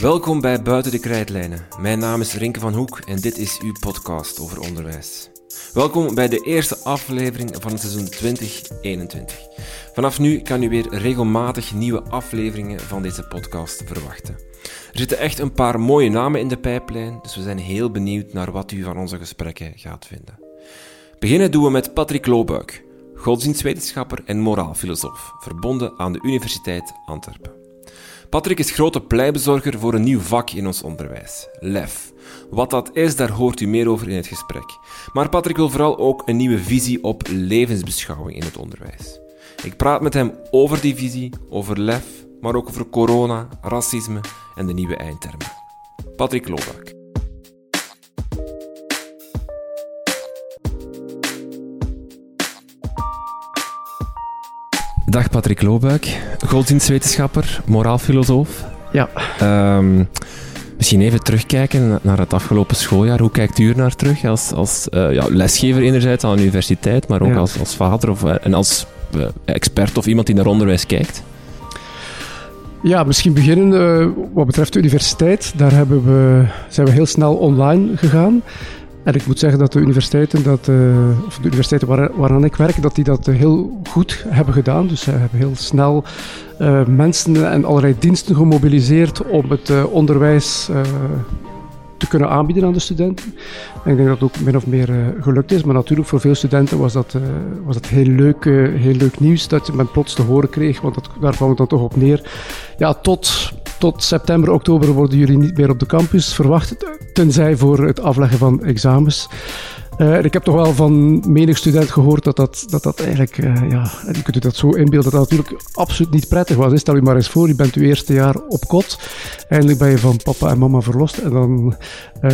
Welkom bij Buiten de Krijtlijnen. Mijn naam is Rinke van Hoek en dit is uw podcast over onderwijs. Welkom bij de eerste aflevering van het seizoen 2021. Vanaf nu kan u weer regelmatig nieuwe afleveringen van deze podcast verwachten. Er zitten echt een paar mooie namen in de pijplijn, dus we zijn heel benieuwd naar wat u van onze gesprekken gaat vinden. Beginnen doen we met Patrick Loobuik, godsdienstwetenschapper en moraalfilosoof, verbonden aan de Universiteit Antwerpen. Patrick is grote pleibezorger voor een nieuw vak in ons onderwijs, LEF. Wat dat is, daar hoort u meer over in het gesprek. Maar Patrick wil vooral ook een nieuwe visie op levensbeschouwing in het onderwijs. Ik praat met hem over die visie, over LEF, maar ook over corona, racisme en de nieuwe eindtermen. Patrick Lobak. Dag Patrick Loobuik, godsdienstwetenschapper, moraalfilosoof. Ja. Ehm, misschien even terugkijken naar het afgelopen schooljaar. Hoe kijkt u er naar terug als, als uh, ja, lesgever enerzijds aan de universiteit, maar ook als, als vader of, uh, en als uh, expert of iemand die naar onderwijs kijkt? Ja, misschien beginnen wat betreft de universiteit. Daar hebben we, zijn we heel snel online gegaan. En ik moet zeggen dat de universiteiten, dat, uh, of de universiteiten waar, waaraan ik werk, dat die dat heel goed hebben gedaan. Dus ze hebben heel snel uh, mensen en allerlei diensten gemobiliseerd om het onderwijs te kunnen aanbieden aan de studenten. En ik denk dat het ook min of meer gelukt is. Maar natuurlijk voor veel studenten was dat, was dat heel, leuk, heel leuk nieuws dat men plots te horen kreeg. Want dat, daar kwam het dan toch op neer. Ja, tot tot september, oktober worden jullie niet meer op de campus verwacht, tenzij voor het afleggen van examens. Uh, ik heb toch wel van menig student gehoord dat dat, dat, dat eigenlijk, uh, ja, je kunt je dat zo inbeelden, dat dat natuurlijk absoluut niet prettig was. Stel je maar eens voor, je bent je eerste jaar op kot, eindelijk ben je van papa en mama verlost en dan uh,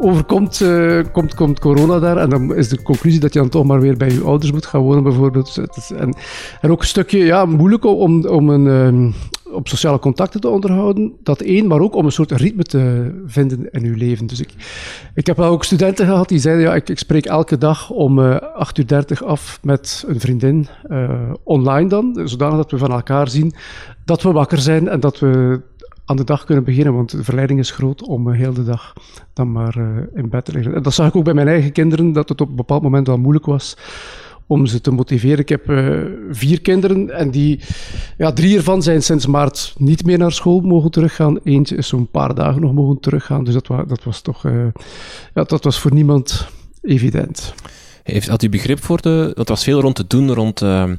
overkomt komt, komt corona daar en dan is de conclusie dat je dan toch maar weer bij je ouders moet gaan wonen bijvoorbeeld. En, en ook een stukje ja, moeilijk om, om een ehm, op sociale contacten te onderhouden. Dat één, maar ook om een soort ritme te vinden in uw leven. Dus ik, ik heb wel ook studenten gehad die zeiden, ja, ik, ik spreek elke dag om uh, eh, 8.30 uur af met een vriendin, uh, online dan, zodanig dat we van elkaar zien dat we wakker zijn en dat we aan de dag kunnen beginnen, want de verleiding is groot om uh, heel de dag dan maar in bed te liggen. En dat zag ik ook bij mijn eigen kinderen, dat het op een bepaald moment wel moeilijk was om ze te motiveren. Ik heb uh, vier kinderen en die, ja, drie ervan zijn sinds maart niet meer naar school mogen teruggaan. Eentje is zo'n paar dagen nog mogen teruggaan. Dus dat, wa dat was toch, uh, ja, dat was voor niemand evident. Heeft, had u begrip voor de, dat was veel rond te doen rond... Uh...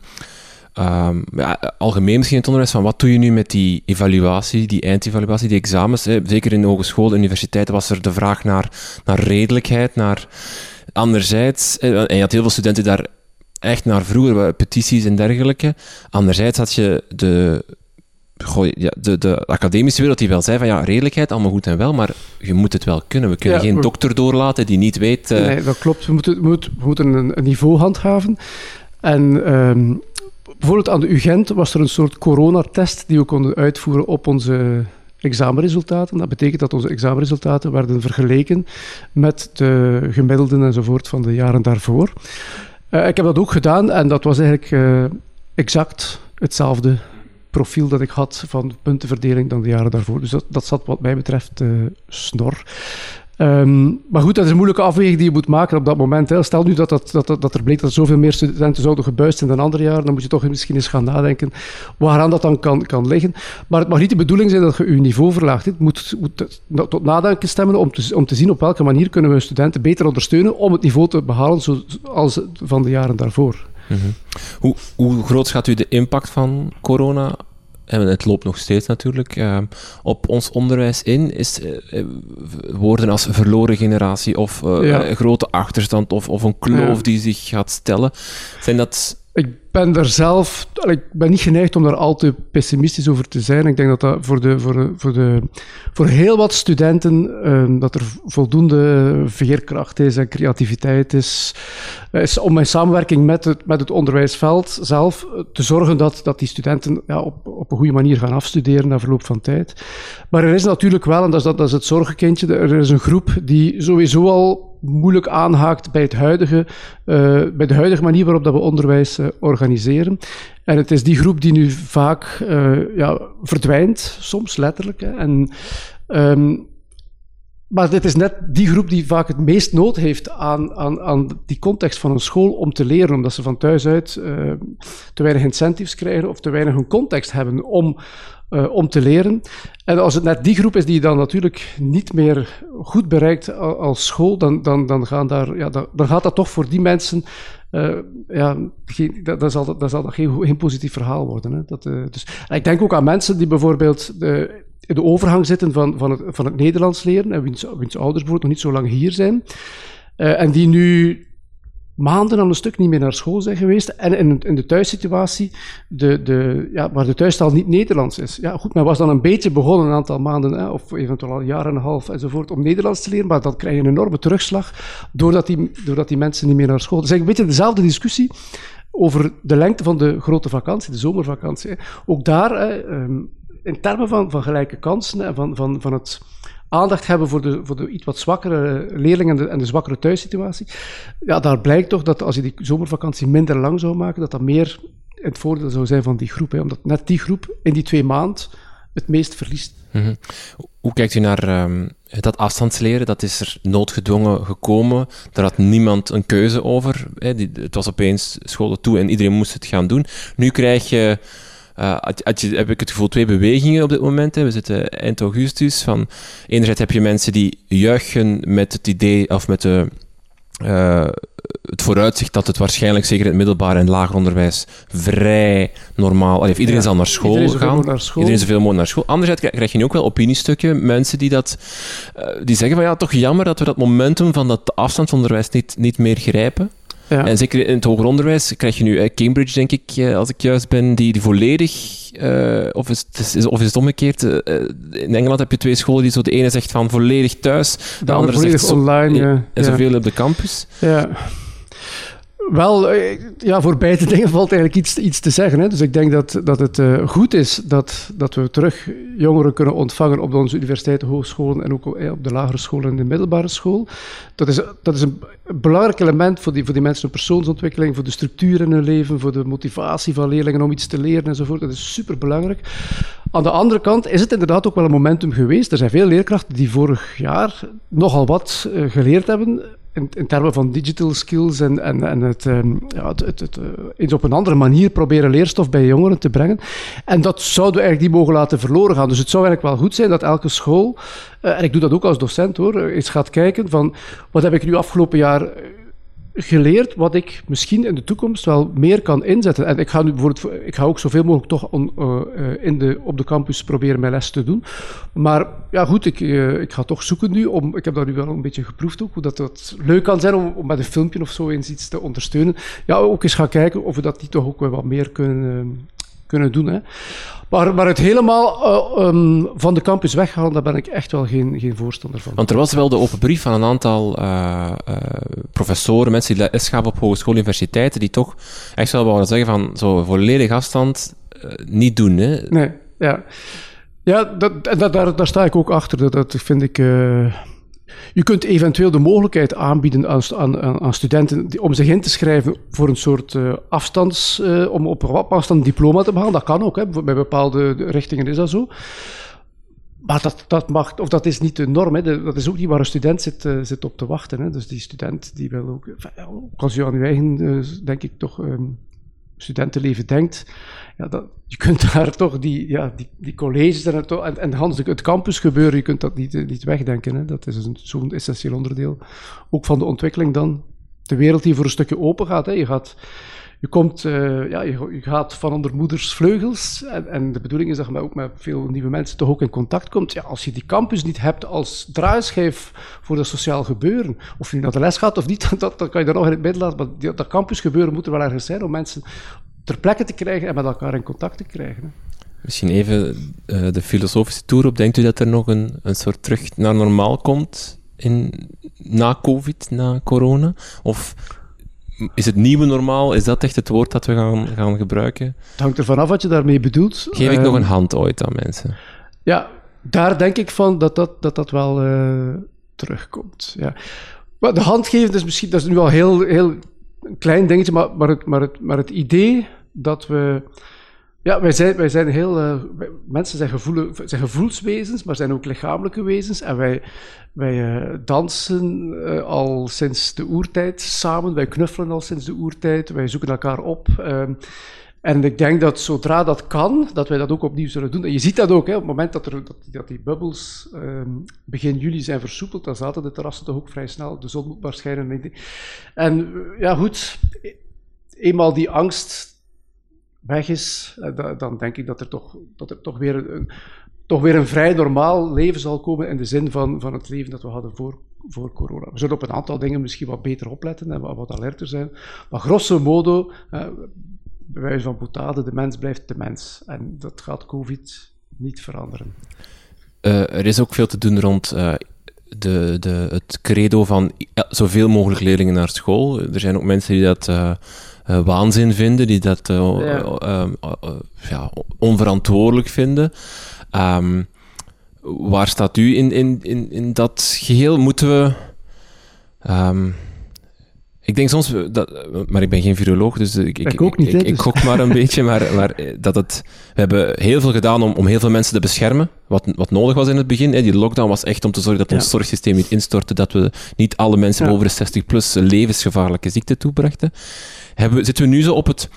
Um, ja, algemeen misschien het onderwijs van wat doe je nu met die evaluatie, die eindevaluatie, die examens. Hè? Zeker in de hogeschool, universiteiten was er de vraag naar, naar redelijkheid, naar anderzijds, en je had heel veel studenten daar echt naar vroeger, petities en dergelijke. Anderzijds had je de, goh, ja, de, de academische wereld die wel zei van ja, redelijkheid, allemaal goed en wel, maar je moet het wel kunnen. We kunnen geen dokter doorlaten die niet weet... Uh... Nee, dat klopt. We moeten, we moeten, we moeten een, een, niveau handhaven. En um, bijvoorbeeld aan de UGent was er een soort coronatest die we konden uitvoeren op onze examenresultaten. Dat betekent dat onze examenresultaten werden vergeleken met de gemiddelden enzovoort van de jaren daarvoor. Uh, ik heb dat ook gedaan en dat was eigenlijk uh, exact hetzelfde profiel dat ik had van puntenverdeling dan de jaren daarvoor. Dus dat, dat zat wat mij betreft uh, snor. Um, maar goed, dat is een moeilijke afweging die je moet maken op dat moment. Stel nu dat, dat, dat, dat er bleek dat er zoveel meer studenten zouden gebuist zijn dan andere jaren, dan moet je toch misschien eens gaan nadenken waaraan dat dan kan, kan liggen. Maar het mag niet de bedoeling zijn dat je je niveau verlaagt. Het moet, moet tot nadenken stemmen om te, om te zien op welke manier kunnen we studenten beter ondersteunen om het niveau te behalen zoals van de jaren daarvoor. -hmm. hoe, hoe groot schat u de impact van corona en het loopt nog steeds natuurlijk, uh, op ons onderwijs in, is uh, woorden als verloren generatie of uh, ja. grote achterstand of, of een kloof ja. die zich gaat stellen. Zijn dat ik ben er zelf, ik ben niet geneigd om daar al te pessimistisch over te zijn. Ik denk dat dat voor, de, voor, de, voor, de, voor heel wat studenten, uh, dat er voldoende veerkracht is en creativiteit is, is om in samenwerking met het, met het onderwijsveld zelf te zorgen dat, dat die studenten ja, op, op een goede manier gaan afstuderen na verloop van tijd. Maar er is natuurlijk wel, en dat is, dat, dat is het zorgenkindje, er is een groep die sowieso al moeilijk aanhaakt bij, het huidige, uh, bij de huidige manier waarop dat we onderwijs uh, organiseren. En het is die groep die nu vaak uh, ja, verdwijnt, soms letterlijk. Hè. En Ehm, maar dit is net die groep die vaak het meest nood heeft aan, aan, aan die context van een school om te leren, omdat ze van thuis uit uh, te weinig incentives krijgen of te weinig een context hebben om, uh, om te leren. En als het net die groep is die dan natuurlijk niet meer goed bereikt als school, dan, dan, dan, gaan daar, ja, dan, gaat dat toch voor die mensen uh, ja, geen, dat, zal, dat zal geen, geen positief verhaal worden. Hè. Dat, dus, ik denk ook aan mensen die bijvoorbeeld de, de overgang zitten van, van, het, van het Nederlands leren, en wiens, ouders bijvoorbeeld nog niet zo lang hier zijn, uh, en die nu maanden aan een stuk niet meer naar school zijn geweest. En in, in de thuissituatie, de, de, ja, waar de thuistaal niet Nederlands is. Ja, goed, men was dan een beetje begonnen, een aantal maanden, hè, of eventueel al een jaar en een half enzovoort, om Nederlands te leren. Maar dan krijg je een enorme terugslag, doordat die, doordat die mensen niet meer naar school... Het is een beetje dezelfde discussie over de lengte van de grote vakantie, de zomervakantie. Ook daar, um, in termen van, van gelijke kansen en van, van, van het aandacht hebben voor de, voor de iets wat zwakkere leerlingen en de, zwakkere thuissituatie. Ja, daar blijkt toch dat als je die zomervakantie minder lang zou maken, dat dat meer het voordeel zou zijn van die groep. Hè, omdat net die groep in die twee maanden het meest verliest. -hmm. Hoe kijkt u naar um, dat afstandsleren? Dat is er noodgedwongen gekomen. Daar had niemand een keuze over. Hè. Het was opeens scholen toe en iedereen moest het gaan doen. Nu krijg je uh, had, had je, heb ik het gevoel, twee bewegingen op dit moment. Hè. We zitten eind augustus. Van, enerzijds heb je mensen die juichen met het idee, of met de, uh, het vooruitzicht dat het waarschijnlijk, zeker in het middelbaar en lager onderwijs, vrij normaal... Allee, iedereen ja, zal naar school iedereen gaan. Naar school. Iedereen zoveel mogelijk naar school. Anderzijds krijg je nu ook wel opiniestukken, mensen die, dat, uh, die zeggen van ja, toch jammer dat we dat momentum van dat afstandsonderwijs niet, niet meer grijpen. Ja. En zeker in het hoger onderwijs krijg je nu eh, Cambridge, denk ik, als ik juist ben, die, die volledig, uh, of, is, het, of is het omgekeerd, uh, in Engeland heb je twee scholen die zo de ene zegt van volledig thuis, de, de andere zegt zo, online, ja. en zoveel op de campus. Ja. Wel, ja, voor beide dingen valt eigenlijk iets, iets te zeggen. Hè. Dus ik denk dat, dat het uh, goed is dat, dat we terug jongeren kunnen ontvangen op onze universiteiten, hogescholen en ook op de lagere scholen en de middelbare school. Dat is, dat is een belangrijk element voor die, voor die mensen hun persoonsontwikkeling, voor de structuur in hun leven, voor de motivatie van leerlingen om iets te leren enzovoort. Dat is superbelangrijk. Aan de andere kant is het inderdaad ook wel een momentum geweest. Er zijn veel leerkrachten die vorig jaar nogal wat geleerd hebben in, in, termen van digital skills en, en, en het, um, ja, het, het, het eens op een andere manier proberen leerstof bij jongeren te brengen. En dat zouden we eigenlijk niet mogen laten verloren gaan. Dus het zou eigenlijk wel goed zijn dat elke school, uh, en ik doe dat ook als docent hoor, eens gaat kijken van wat heb ik nu afgelopen jaar geleerd wat ik misschien in de toekomst wel meer kan inzetten. En ik ga nu bijvoorbeeld, ik ga ook zoveel mogelijk toch on, uh, in de, op de campus proberen mijn les te doen. Maar ja, goed, ik, uh, ik ga toch zoeken nu om, ik heb dat nu wel een beetje geproefd ook, hoe dat, dat leuk kan zijn om, om met een filmpje of zo eens iets te ondersteunen. Ja, ook eens gaan kijken of we dat niet toch ook wel wat meer kunnen, kunnen doen. Hè. Maar, maar het helemaal uh, um, van de campus weghalen, daar ben ik echt wel geen, geen voorstander van. Want er was wel de open brief van een aantal uh, uh, professoren, mensen die les gaven op hogeschool universiteiten, die toch echt wel wilden zeggen van zo volledig afstand niet doen. Hè? Nee, ja. Ja, dat, dat, daar, daar sta ik ook achter. Dat, dat vind ik... Je kunt eventueel de mogelijkheid aanbieden aan, aan, aan studenten om zich in te schrijven voor een soort uh, afstands, uh, om op afstand diploma te behalen. Dat kan ook, hè. bij bepaalde richtingen is dat zo. Maar dat, dat mag, of dat is niet de norm. Hè. Dat is ook niet waar een student zit, uh, zit op te wachten. Hè. Dus die student die wil ook, als je aan je eigen, denk ik toch, um, studentenleven denkt, ja, dat, je kunt daar toch die, ja, die, die colleges en, en, en het campus gebeuren, je kunt dat niet, niet wegdenken. Hè. Dat is zo'n essentieel onderdeel. Ook van de ontwikkeling dan. De wereld die voor een stukje open gaat. Hè. Je, gaat je, komt, uh, ja, je, gaat van onder moeders vleugels. En, en, de bedoeling is dat je ook met veel nieuwe mensen toch ook in contact komt. Ja, als je die campus niet hebt als draaischijf voor dat sociaal gebeuren, of je naar de les gaat of niet, dat kan je daar nog in het midden laten. Maar die, dat campus gebeuren moet er wel ergens zijn om mensen ter plekke te krijgen en met elkaar in contact te krijgen. Misschien even uh, de filosofische tour op. Denkt u dat er nog een, een soort terug naar normaal komt in, na COVID, na corona? Of is het nieuwe normaal? Is dat echt het woord dat we gaan, gaan gebruiken? Het hangt ervan af wat je daarmee bedoelt. Geef ik nog een hand ooit aan mensen? Ja, daar denk ik van dat dat, dat, dat wel uh, terugkomt. Ja. Maar de hand geven is misschien, dat is nu al heel, heel een klein dingetje, maar, maar, het, maar, het, maar het idee dat we Ja, wij zijn, wij zijn heel. Uh, mensen zijn, gevoel, zijn gevoelswezens, maar zijn ook lichamelijke wezens. En wij, wij uh, dansen uh, al sinds de oertijd samen. Wij knuffelen al sinds de oertijd. Wij zoeken elkaar op. Ehm, en ik denk dat zodra dat kan, dat wij dat ook opnieuw zullen doen. En je ziet dat ook, hè, op het moment dat, er, dat, dat die bubbels ehm, begin juli zijn versoepeld, dan zaten de terrassen toch ook vrij snel. De zon moet maar schijnen. En ja, goed, eenmaal die angst weg is, eh, dan denk ik dat er toch, dat er toch, weer een, toch weer een vrij normaal leven zal komen in de zin van, van het leven dat we hadden voor, voor corona. We zullen op een aantal dingen misschien wat beter opletten en wat, alerter zijn. Maar grosso modo, eh, bij wijze van boetade, de mens blijft de mens. En dat gaat COVID niet veranderen. Uh, er is ook veel te doen rond uh, de, de, het credo van zoveel mogelijk leerlingen naar school. Er zijn ook mensen die dat waanzin vinden, die dat ja. ja, onverantwoordelijk vinden. Um, waar staat u in, in, in, in dat geheel? Moeten we. Um, ik denk soms, dat, maar ik ben geen viroloog, dus ik, ik, ik, ook niet, ik, ik, gok maar een beetje, maar, maar dat het, we hebben heel veel gedaan om, om heel veel mensen te beschermen, wat, wat nodig was in het begin. Hè. Die lockdown was echt om te zorgen dat ons zorgsysteem niet instortte, dat we niet alle mensen boven de 60 plus levensgevaarlijke ziekte toebrachten. Hebben, zitten we nu zo op het,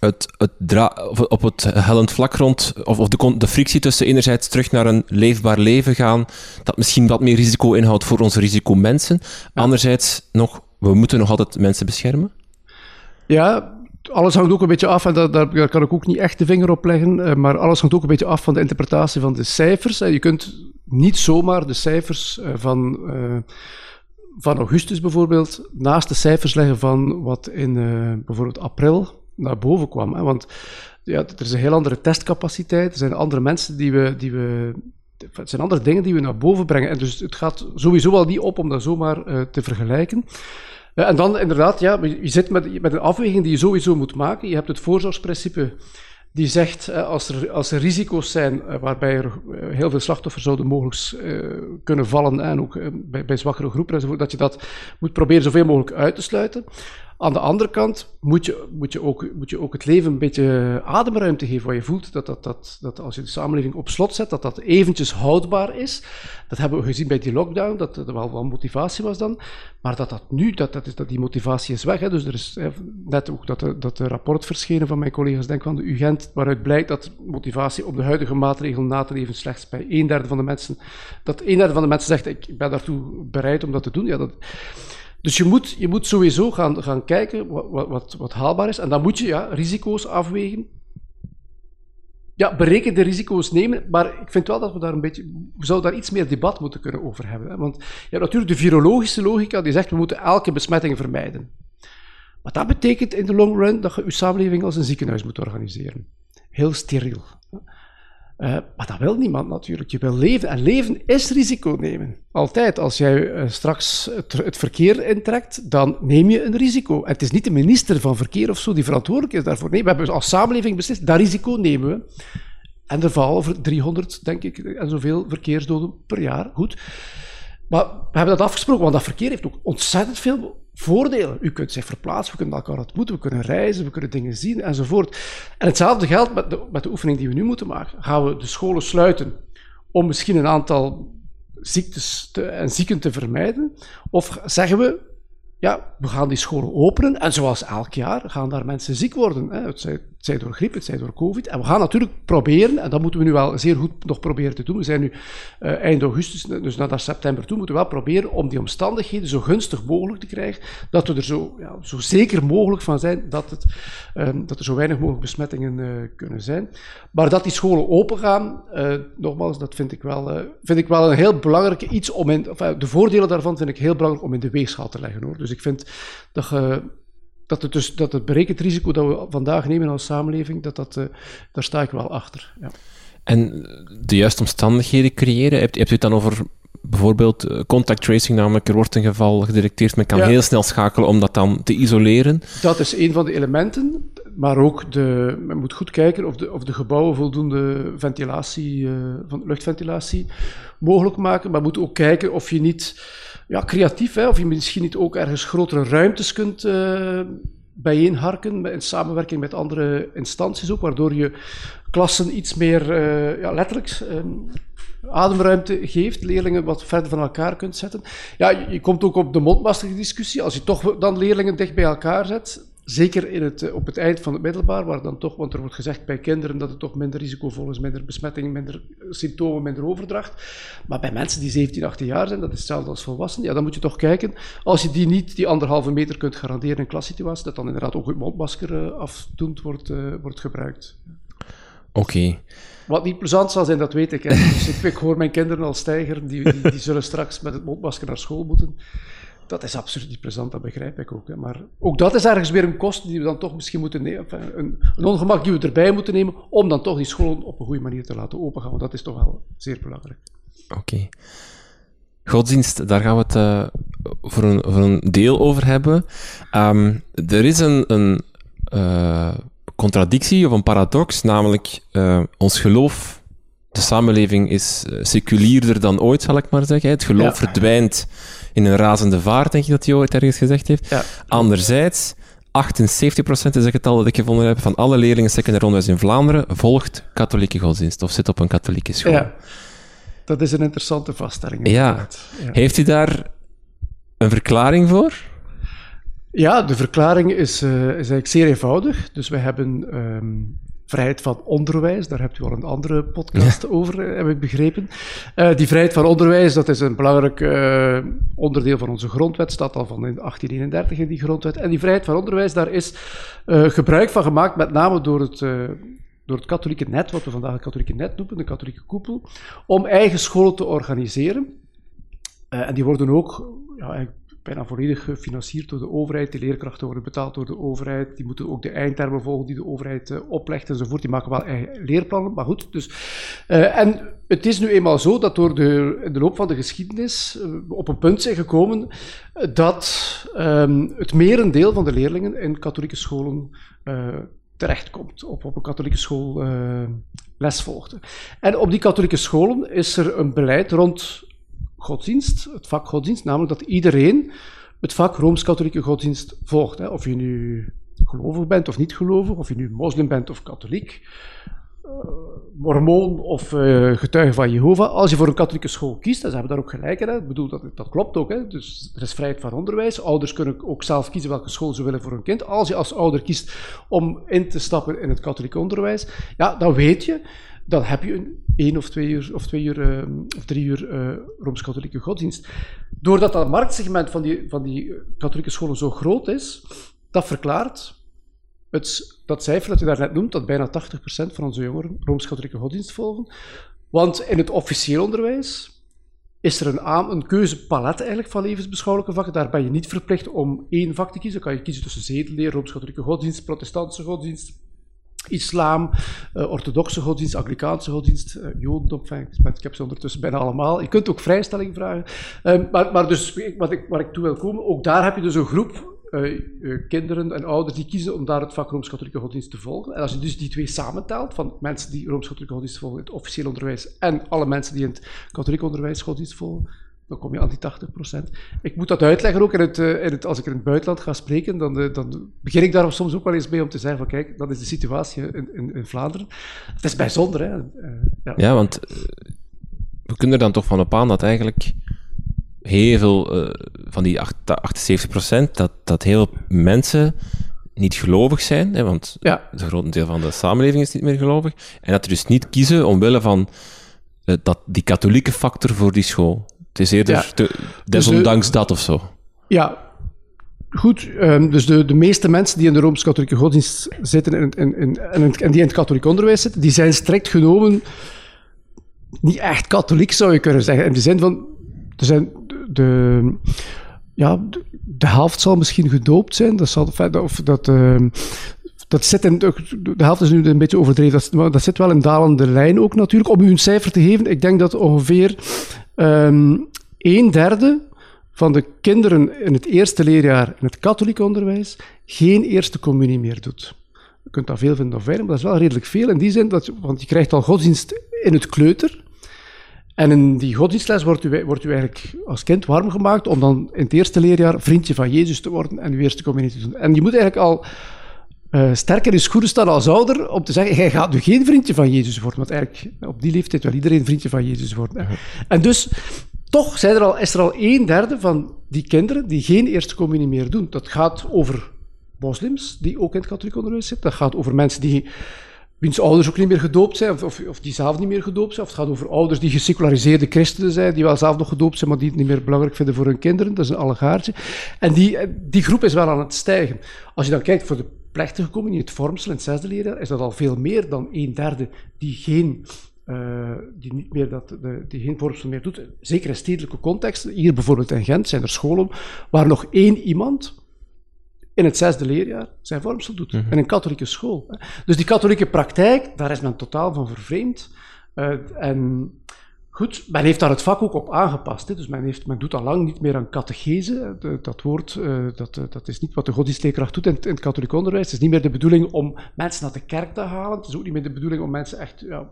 het, het op het hellend vlak rond, of, of de, de frictie tussen enerzijds terug naar een leefbaar leven gaan, dat misschien wat meer risico inhoudt voor onze risicomensen, anderzijds nog we moeten nog altijd mensen beschermen? Ja, alles hangt ook een beetje af, en daar, daar, kan ik ook niet echt de vinger op leggen, eh, maar alles hangt ook een beetje af van de interpretatie van de cijfers. Je kunt niet zomaar de cijfers eh, van, van augustus bijvoorbeeld naast de cijfers leggen van wat in bijvoorbeeld april naar boven kwam. Want ja, er is een heel andere testcapaciteit, er zijn andere mensen die we, die we het zijn andere dingen die we naar boven brengen. En dus het gaat sowieso al niet op om dat zomaar te vergelijken. Ja, en dan inderdaad, ja, je zit met, met een afweging die je sowieso moet maken. Je hebt het voorzorgsprincipe die zegt, als er, als er risico's zijn eh, waarbij er eh, heel veel slachtoffers zouden mogelijk kunnen vallen, en ook bij, bij zwakkere groepen enzovoort, dat je dat moet proberen zoveel mogelijk uit te sluiten. Aan de andere kant moet je, moet je, ook, moet je ook het leven een beetje ademruimte geven, waar je voelt dat, dat, dat, dat als je de samenleving op slot zet, dat dat eventjes houdbaar is. Dat hebben we gezien bij die lockdown, dat er wel wat motivatie was dan. Maar dat dat nu, dat, dat, is, dat die motivatie is weg. Hè. Dus er is net ook dat, dat rapport verschenen van mijn collega's, denk van de UGent, waaruit blijkt dat motivatie op de huidige maatregelen na te leven slechts bij een derde van de mensen, dat een derde van de mensen zegt, ik ben daartoe bereid om dat te doen. Ja, dat, dus je moet, je moet sowieso gaan, gaan kijken wat, wat, wat haalbaar is. En dan moet je ja, risico's afwegen. Ja, bereken de risico's nemen, maar ik vind wel dat we daar een beetje, we zouden daar iets meer debat moeten kunnen over hebben. Hè? Want ja, natuurlijk de virologische logica die zegt we moeten elke besmetting vermijden. Maar dat betekent in de long run dat je je samenleving als een ziekenhuis moet organiseren. Heel steriel. Uh, maar dat wil niemand natuurlijk. Je wil leven. En leven is risico nemen. Altijd. Als jij uh, straks het, het, verkeer intrekt, dan neem je een risico. En het is niet de minister van Verkeer of zo die verantwoordelijk is daarvoor. Nee, we hebben als samenleving beslist, dat risico nemen we. En er vallen over 300, denk ik, en zoveel verkeersdoden per jaar. Goed. Maar we hebben dat afgesproken, want dat verkeer heeft ook ontzettend veel voordelen. U kunt zich verplaatsen, we kunnen elkaar ontmoeten, we kunnen reizen, we kunnen dingen zien enzovoort. En hetzelfde geldt met de, met de oefening die we nu moeten maken. Gaan we de scholen sluiten om misschien een aantal ziektes te, en zieken te vermijden? Of zeggen we, ja, we gaan die scholen openen en zoals elk jaar gaan daar mensen ziek worden. Hè. Het, zij, het zij door griep, het zij door covid. En we gaan natuurlijk proberen, en dat moeten we nu wel zeer goed nog proberen te doen. We zijn nu uh, eind augustus, dus naar september toe, moeten we wel proberen om die omstandigheden zo gunstig mogelijk te krijgen, dat we er zo, ja, zo zeker mogelijk van zijn dat, het, um, dat er zo weinig mogelijk besmettingen uh, kunnen zijn. Maar dat die scholen open gaan, uh, nogmaals, dat vind ik wel, vind ik wel een heel belangrijk iets om in, de voordelen daarvan vind ik heel belangrijk om in de weegschaal te leggen. Hoor. Dus ik vind dat je dat het, dus, dat het berekend risico dat we vandaag nemen als samenleving, dat dat, uh, daar sta ik wel achter. Ja. En de juiste omstandigheden creëren, hebt, hebt u het dan over bijvoorbeeld eh, contact tracing, namelijk er wordt een geval gedetecteerd, men kan heel snel schakelen om dat dan te isoleren? Dat is een van de elementen, maar ook de, men moet goed kijken of de, of de gebouwen voldoende ventilatie, uh, van luchtventilatie mogelijk maken, maar moet ook kijken of je niet ja, creatief, hè, of je misschien niet ook ergens grotere ruimtes kunt, uh, bijeenharken in samenwerking met andere instanties ook, waardoor je klassen iets meer uh, ja, letterlijk ehm, ademruimte geeft, leerlingen wat verder van elkaar kunt zetten. Ja, je, komt ook op de mondmaskerdiscussie. Als je toch dan leerlingen dicht bij elkaar zet, zeker in het, eh, op het eind van het middelbaar, waar dan toch, want er wordt gezegd bij kinderen dat het toch minder risicovol is, minder besmetting, minder symptomen, minder overdracht. Maar bij mensen die 17, 18 jaar zijn, dat is hetzelfde als volwassenen, ja, dan moet je toch kijken, als je die niet, die anderhalve meter kunt garanderen in klassituaties, dat dan inderdaad ook het mondmasker uh, afdoend wordt, uh, wordt gebruikt. Oké. Wat niet plezant zal zijn, dat weet ik. Hè. Dus ik, ik, hoor mijn kinderen al stijgeren, die, die, die, zullen straks met het mondmasker naar school moeten. Dat is absoluut niet plezant, dat begrijp ik ook. Hè. Maar ook dat is ergens weer een kost die we dan toch misschien moeten nemen. Een, een, ongemak die we erbij moeten nemen, om dan toch die scholen op een goede manier te laten opengaan. Want dat is toch wel zeer belangrijk. Oké. Godsdienst, daar gaan we het uh, voor, een, voor een deel over hebben. Um, er is een, een uh, contradictie of een paradox, namelijk uh, ons geloof, de samenleving is seculierder dan ooit, zal ik maar zeggen. Het geloof ja. verdwijnt in een razende vaart, denk ik dat hij ooit ergens gezegd heeft. Ja. Anderzijds, 78% is het getal dat ik gevonden heb van alle leerlingen secundair onderwijs in Vlaanderen volgt katholieke godsdienst of zit op een katholieke school. Ja, dat is een interessante vaststelling. Ja. ja. Heeft u daar een verklaring voor? Ja, de verklaring is, uh, is eigenlijk zeer eenvoudig. Dus we hebben um, vrijheid van onderwijs, daar hebt u al een andere podcast ja. over, eh, heb ik begrepen. Uh, die vrijheid van onderwijs, dat is een belangrijk uh, onderdeel van onze grondwet, staat al van 1831 in die grondwet. En die vrijheid van onderwijs, daar is gebruik van gemaakt, met name door het door het katholieke net, wat we vandaag het katholieke net noemen, de katholieke koepel, om eigen scholen te organiseren. En die worden ook ja, bijna volledig gefinancierd door de overheid. De leerkrachten worden betaald door de overheid. Die moeten ook de eindtermen volgen die de overheid uh, oplegt enzovoort. Die maken wel eigen leerplannen, maar goed. Dus, uh, en het is nu eenmaal zo dat door de, in de loop van de geschiedenis uh, op een punt zijn gekomen dat um, het merendeel van de leerlingen in katholieke scholen terechtkomt, op, op een katholieke school les. En op die katholieke scholen is er een beleid rond godsdienst, het vak godsdienst, namelijk dat iedereen het vak Rooms-Katholieke godsdienst volgt. Hè. Of je nu gelovig bent of niet gelovig, of je nu moslim bent of katholiek, uh, mormoon of uh, getuige van Jehovah. Als je voor een katholieke school kiest, dan hebben daar ook gelijk in. Hè. Ik bedoel, dat, dat klopt ook. Hè. Dus er is vrijheid van onderwijs. Ouders kunnen ook zelf kiezen welke school ze willen voor hun kind. Als je als ouder kiest om in te stappen in het katholieke onderwijs, ja, dan weet je dan heb je een één of twee uur of, twee uur, uh, of drie uur uh, Rooms-Katholieke godsdienst. Doordat dat marktsegment van die, van die katholieke scholen zo groot is, dat verklaart het, dat cijfer dat je daarnet noemt, dat bijna 80% van onze jongeren Rooms-Katholieke godsdienst volgen. Want in het officieel onderwijs is er een, een keuzepalet eigenlijk van levensbeschouwelijke vakken. Daar ben je niet verplicht om één vak te kiezen. Dan kan je kiezen tussen zedeleer, Rooms-Katholieke godsdienst, protestantse godsdienst, islam, uh, orthodoxe godsdienst, Anglikaanse godsdienst, uh, Jodendom, ik heb ze ondertussen bijna allemaal. Je kunt ook vrijstelling vragen. Um, maar, maar dus, wat ik, waar ik toe wil komen, ook daar heb je dus een groep kinderen en ouders die kiezen om daar het vak Rooms-Katholieke godsdienst te volgen. En als je dus die twee samentelt, van mensen die Rooms-Katholieke godsdienst volgen in het officieel onderwijs en alle mensen die in het katholiek onderwijs godsdienst volgen, dan kom je aan die 80%. Ik moet dat uitleggen ook in het, in het, als ik in het buitenland ga spreken, dan, dan begin ik daar soms ook wel eens mee om te zeggen van kijk, dat is de situatie in, in, in Vlaanderen. Het is bijzonder, hè. ja. ja. want we kunnen er dan toch van op aan dat eigenlijk heel veel uh, van die 78%, dat, dat heel veel mensen niet gelovig zijn, hè, want ja. het grote deel van de samenleving is niet meer gelovig, en dat ze dus niet kiezen omwille van uh, dat, die katholieke factor voor die school. Het is eerder ja. te, desondanks dus dat of zo. Ja, Goed, um, dus de, de meeste mensen die in de Rooms-Katholieke godsdienst zitten en, en, en, en, die in het katholiek onderwijs zitten, die zijn strikt genomen niet echt katholiek, zou je kunnen zeggen. In de zin van, er zijn de, ja, de, helft zal misschien gedoopt zijn, dat zal, of dat... Uh, dat zit in, de helft is nu een beetje overdreven, dat, dat zit wel in dalende lijn ook natuurlijk. Om u een cijfer te geven, ik denk dat ongeveer um, een derde van de kinderen in het eerste leerjaar in het katholiek onderwijs geen eerste communie meer doet. Je kunt daar veel vinden of weinig, maar dat is wel redelijk veel in die zin, dat, want je krijgt al godsdienst in het kleuter. En in die godsdienstles wordt u, wordt u eigenlijk als kind warm gemaakt om dan in het eerste leerjaar vriendje van Jezus te worden en uw eerste communie te doen. En je moet eigenlijk al uh, sterker in schoenen staan als ouder om te zeggen, jij gaat nu geen vriendje van Jezus worden. Want eigenlijk op die leeftijd wil iedereen vriendje van Jezus worden. En dus, toch zijn er al, is er al een derde van die kinderen die geen eerste communie meer doen. Dat gaat over moslims die ook in het katholiek onderwijs zitten. Dat gaat over mensen die wiens ouders ook niet meer gedoopt zijn, of, of, die zelf niet meer gedoopt zijn. Of het gaat over ouders die geseculariseerde christenen zijn, die wel zelf nog gedoopt zijn, maar die het niet meer belangrijk vinden voor hun kinderen. Dat is een allegaartje. En die, die groep is wel aan het stijgen. Als je dan kijkt voor de plechtige communie, het vormsel in het zesde leerjaar, is dat al veel meer dan een derde die geen uh, die niet meer dat, de, die geen vormsel meer doet. Zeker in stedelijke contexten. Hier bijvoorbeeld in Gent zijn er scholen waar nog één iemand in het zesde leerjaar zijn vormsel doet. Mm In een katholieke school. Dus die katholieke praktijk, daar is men totaal van vervreemd. Uh, en Goed, men heeft daar het vak ook op aangepast. Hè. Dus men, heeft, men doet al lang niet meer aan catechese. dat woord, uh, dat, uh, dat is niet wat de godsdienstleerkracht doet in, in, het katholiek onderwijs. Het is niet meer de bedoeling om mensen naar de kerk te halen. Het is ook niet meer de bedoeling om mensen echt ja,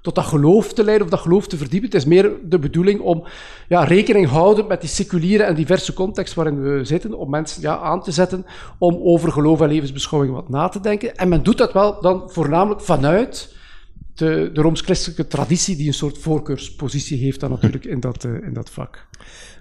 tot dat geloof te leiden of dat geloof te verdiepen. Het is meer de bedoeling om ja, rekening houden met die seculiere en diverse context waarin we zitten, om mensen ja, aan te zetten om over geloof en levensbeschouwing wat na te denken. En men doet dat wel dan voornamelijk vanuit de, de rooms-christelijke traditie, die een soort voorkeurspositie heeft dan natuurlijk in dat, uh, in dat vak.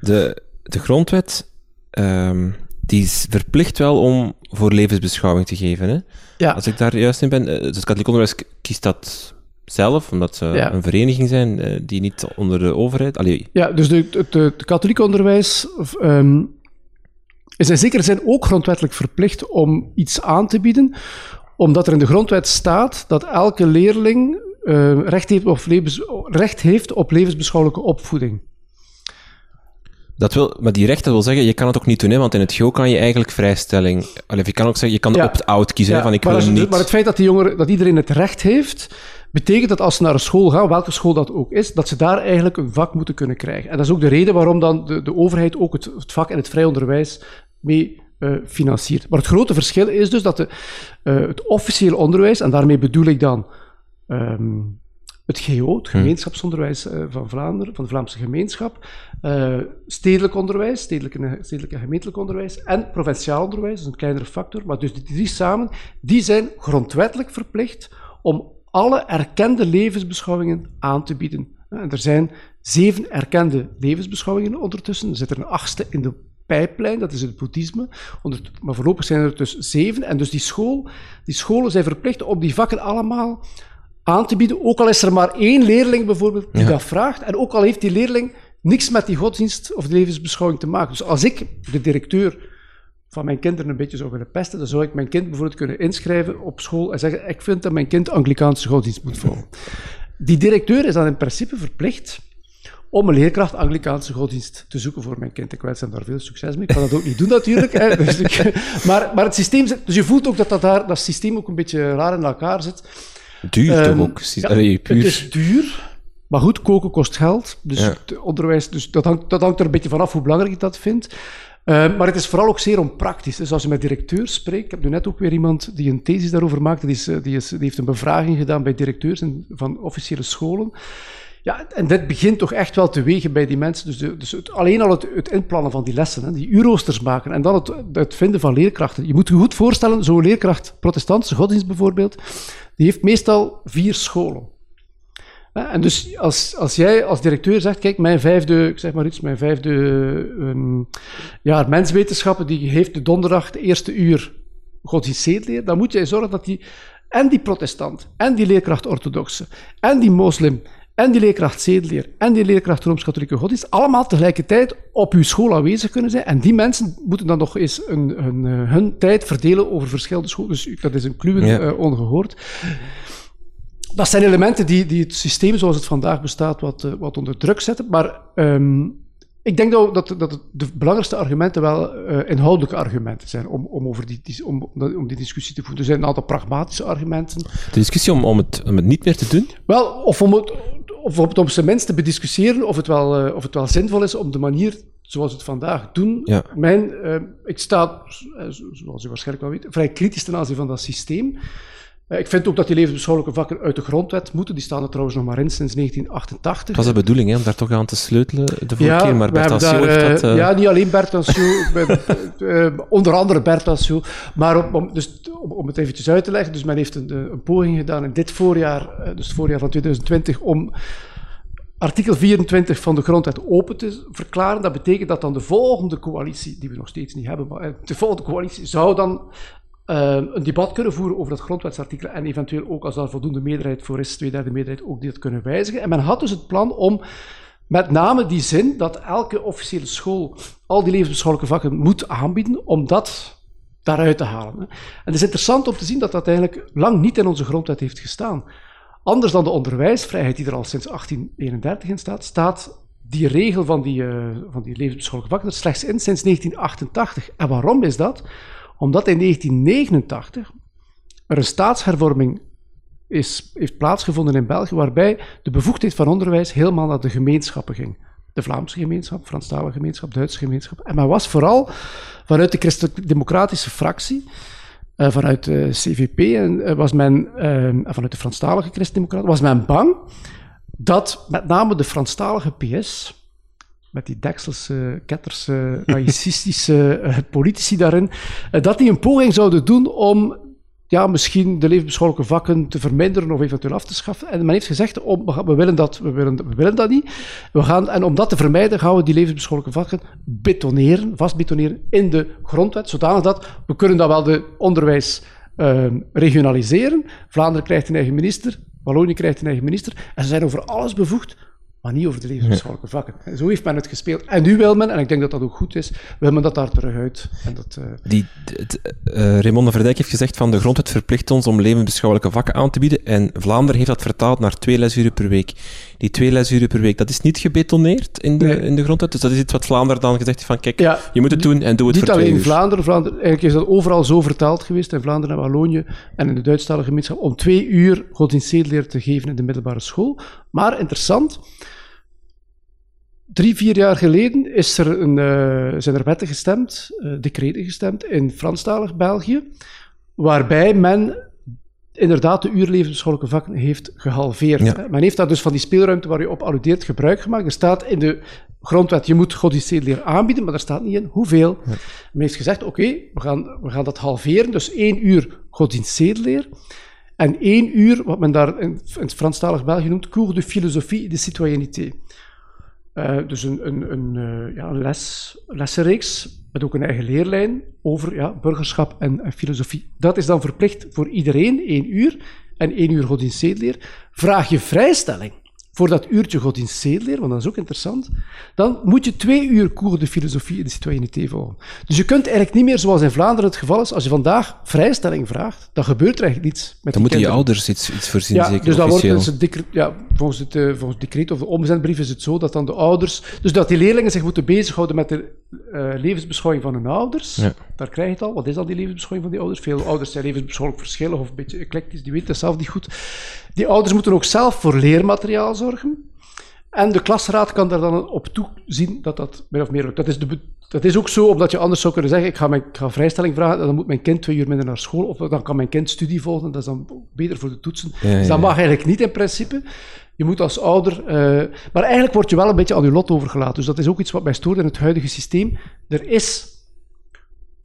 De, de grondwet, um, die is verplicht wel om voor levensbeschouwing te geven. Hè? Ja. Als ik daar juist in ben, dus het katholiek onderwijs kiest dat zelf, omdat ze ja. een vereniging zijn die niet onder de overheid... Allee. Ja, dus de, het, het katholiek onderwijs um, is in zekere zin ook grondwettelijk verplicht om iets aan te bieden, omdat er in de grondwet staat dat elke leerling uh, recht, heeft op levens, recht heeft op levensbeschouwelijke opvoeding. Dat wil, maar die recht, dat wil zeggen, je kan het ook niet doen, hè, want in het GO kan je eigenlijk vrijstelling... Allee, je kan ook zeggen, je kan ja. opt-out kiezen, van ik wil het, niet... Maar het feit dat, die jongeren, dat iedereen het recht heeft, betekent dat als ze naar een school gaan, welke school dat ook is, dat ze daar eigenlijk een vak moeten kunnen krijgen. En dat is ook de reden waarom dan de, de overheid ook het, het vak in het vrij onderwijs mee uh, financiert. Maar het grote verschil is dus dat de, uh, het officiële onderwijs, en daarmee bedoel ik dan um, het GO, het hm. gemeenschapsonderwijs uh, van Vlaanderen, van de Vlaamse gemeenschap, stedelijk onderwijs, stedelijk, stedelijk en gemeentelijk onderwijs en provinciaal onderwijs, dat is een kleinere factor, maar dus die drie samen, die zijn grondwettelijk verplicht om alle erkende levensbeschouwingen aan te bieden. En er zijn zeven erkende levensbeschouwingen ondertussen. Er zit er een achtste in de pijplijn, dat is het boeddhisme. Maar voorlopig zijn er dus zeven. En dus die, school, die scholen zijn verplicht om die vakken allemaal aan te bieden. Ook al is er maar één leerling bijvoorbeeld die dat vraagt. En ook al heeft die leerling niks met die godsdienst of levensbeschouwing te maken. Dus als ik, de directeur van mijn kinderen, een beetje zou willen pesten, dan zou ik mijn kind bijvoorbeeld kunnen inschrijven op school en zeggen: Ik vind dat mijn kind Anglikaanse godsdienst moet volgen. Die directeur is dan in principe verplicht om een leerkracht Anglikaanse godsdienst te zoeken voor mijn kind. Ik wens hem daar veel succes mee. Ik kan dat ook niet doen natuurlijk. Hè. Dus ik, maar, maar het systeem zit, dus je voelt ook dat, dat, daar, dat systeem ook een beetje raar in elkaar zit. Duur toch ehm, ook? Ja, puur. Het is duur. Maar goed, koken kost geld. Dus het onderwijs, dus dat, hangt, dat hangt er een beetje vanaf hoe belangrijk ik dat vind. Uh, maar het is vooral ook zeer onpraktisch. Dus als je met directeurs spreekt, ik heb nu net ook weer iemand die een thesis daarover maakte, die, is, die, is, die heeft een bevraging gedaan bij directeurs van officiële scholen. Ja, en dit begint toch echt wel te wegen bij die mensen. Dus, de, dus alleen al het, het, inplannen van die lessen, die uurroosters maken en dan het, het, vinden van leerkrachten. Je moet je goed voorstellen, zo'n leerkracht, protestantse godsdienst bijvoorbeeld, die heeft meestal vier scholen. En dus als, als jij als directeur zegt, kijk, mijn vijfde, ik zeg maar iets, mijn vijfde um, jaar menswetenschappen, die heeft de donderdag de eerste uur godsdienstzeedleer, dan moet jij zorgen dat die en die protestant, en die leerkracht orthodoxe, en die moslim, en die leerkracht zedeleer en die leerkracht Rooms-Katholieke Godsdienst allemaal tegelijkertijd op uw school aanwezig kunnen zijn. En die mensen moeten dan nog eens een, hun, eh, hun tijd verdelen over verschillende scholen. Dus dat is een kluwen ja. uh, ongehoord. Dat zijn elementen die, die het systeem zoals het vandaag bestaat wat, uh, wat onder druk zetten. Maar um, ik denk dat, dat, dat de belangrijkste argumenten wel uh, inhoudelijke argumenten zijn om, om, over die, om, om die discussie te voeren. Er zijn een aantal pragmatische argumenten. De discussie om, om, het, om het niet meer te doen? Wel, of om het, of op, op zijn minst te bediscussiëren of het, wel, uh, of het wel zinvol is om de manier zoals we het vandaag doen. Ja. Mijn, uh, ik sta, zoals u waarschijnlijk wel weet, vrij kritisch ten aanzien van dat systeem. Eh, ik vind ook dat die levensbeschouwelijke vakken uit de grondwet moeten. Die staan er trouwens nog maar in sinds 1988. Het was de bedoeling hè, om daar toch aan te sleutelen de vorige keer, maar Bert Assio heeft dat... Uh... Ja, niet alleen Bert Assio, onder andere Bert. Maar om, dus, om, het eventjes uit te leggen, dus men heeft een, een poging gedaan in dit voorjaar, dus het voorjaar van 2020, om artikel 24 van de grondwet open te verklaren. Dat betekent dat dan de volgende coalitie, die we nog steeds niet hebben, maar de volgende coalitie zou dan een debat kunnen voeren over dat grondwetsartikel en eventueel ook als daar voldoende meerderheid voor is, tweederde meerderheid, ook dit kunnen wijzigen. En men had dus het plan om met name die zin dat elke officiële school al die levensbeschouwelijke vakken moet aanbieden, om dat daaruit te halen. En het is interessant om te zien dat dat eigenlijk lang niet in onze grondwet heeft gestaan. Anders dan de onderwijsvrijheid die er al sinds 1831 in staat, staat die regel van die, uh, van die levensbeschouwelijke vakken er slechts in sinds 1988. En waarom is dat? Omdat in 1989 er een staatshervorming is, heeft plaatsgevonden in België, waarbij de bevoegdheid van onderwijs helemaal naar de gemeenschappen ging. De Vlaamse gemeenschap, Franstalige gemeenschap, Duitse gemeenschap. En men was vooral vanuit de christelijk-democratische fractie, uh, vanuit de CVP en uh, was men, uh, vanuit de Franstalige christendemocraten, was men bang dat met name de Franstalige PS met die dekselse, ketterse, racistische uh, politici daarin, uh, dat die een poging zouden doen om ja, misschien de levensbeschouwelijke vakken te verminderen of eventueel af te schaffen. En men heeft gezegd, oh, we, willen dat, we, willen, we willen dat niet. We gaan, en om dat te vermijden gaan we die levensbeschouwelijke vakken betoneren, vastbetoneren in de grondwet, zodanig dat we kunnen dan wel de onderwijs uh, regionaliseren. Vlaanderen krijgt een eigen minister, Wallonië krijgt een eigen minister. En ze zijn over alles bevoegd maar niet over de levensbeschouwelijke vakken. Zo heeft men het gespeeld. En nu wil men, en ik denk dat dat ook goed is, wil men dat daar terug uit. En dat, uh... Die, uh, Raymond Verdijk heeft gezegd van de grondwet verplicht ons om levensbeschouwelijke vakken aan te bieden en Vlaanderen heeft dat vertaald naar twee lesuren per week. Die twee lesuren per week, dat is niet gebetoneerd in de, in de grondwet, dus dat is iets wat Vlaanderen dan gezegd heeft van kijk, ja, je moet het doen en doe het niet voor Niet alleen Vlaanderen, Vlaanderen, eigenlijk is dat overal zo vertaald geweest, in Vlaanderen en Wallonië en in de Duitsstalige gemeenschap, om twee uur godsdienstzedeleer te geven in de middelbare school. Maar interessant, Drie, vier jaar geleden is er een, uh, zijn er wetten gestemd, uh, decreten gestemd in Franstalig België, waarbij men inderdaad de uurlevensbeschouwelijke vakken heeft gehalveerd. Men heeft daar dus van die speelruimte waar je op alludeert gebruik gemaakt. Er staat in de grondwet, je moet godsdienstleer aanbieden, maar er staat niet in hoeveel. Men heeft gezegd, oké, okay, we, gaan, we gaan dat halveren, dus één uur godsdienstleer. En één uur, wat men daar in, het Franstalig België noemt, cours de philosophie de citoyenneté. Uh, dus een, een, een, uh, ja, les, lessenreeks met ook een eigen leerlijn over ja, burgerschap en, filosofie. Dat is dan verplicht voor iedereen, één uur en één uur godsdienstzedenleer. Vraag je vrijstelling voor dat uurtje godsdienstzedenleer, want dat is ook interessant, dan moet je twee uur cours de filosofie en de citoyenneté volgen. Dus je kunt eigenlijk niet meer, zoals in Vlaanderen het geval is, als je vandaag vrijstelling vraagt, dan gebeurt er eigenlijk niets met Dan moeten je ouders iets, iets voorzien, ja, zeker dus dan officieel. wordt het, ja, volgens, het, uh, volgens het decreet of de omzendbrief is het zo dat dan de ouders, dus dat die leerlingen zich moeten bezighouden met de uh, levensbeschouwing van hun ouders. Ja. Daar krijg je het al. Wat is dan die levensbeschouwing van die ouders? Veel ouders zijn levensbeschouwelijk verschillig of een beetje eclectisch, die weten dat zelf niet goed. Die ouders moeten ook zelf voor leermateriaal zorgen. En de klasraad kan daar dan op toezien dat dat min of meer lukt. Dat is, de, dat is ook zo, omdat je anders zou kunnen zeggen, ik ga, mijn, ik ga vrijstelling vragen, dan moet mijn kind twee uur minder naar school, of dan kan mijn kind studie volgen, dat is dan beter voor de toetsen. Ja, ja, dus dat mag eigenlijk niet in principe. Je moet als ouder... Uh, maar eigenlijk word je wel een beetje aan je lot overgelaten. Dus dat is ook iets wat mij stoort in het huidige systeem. Er is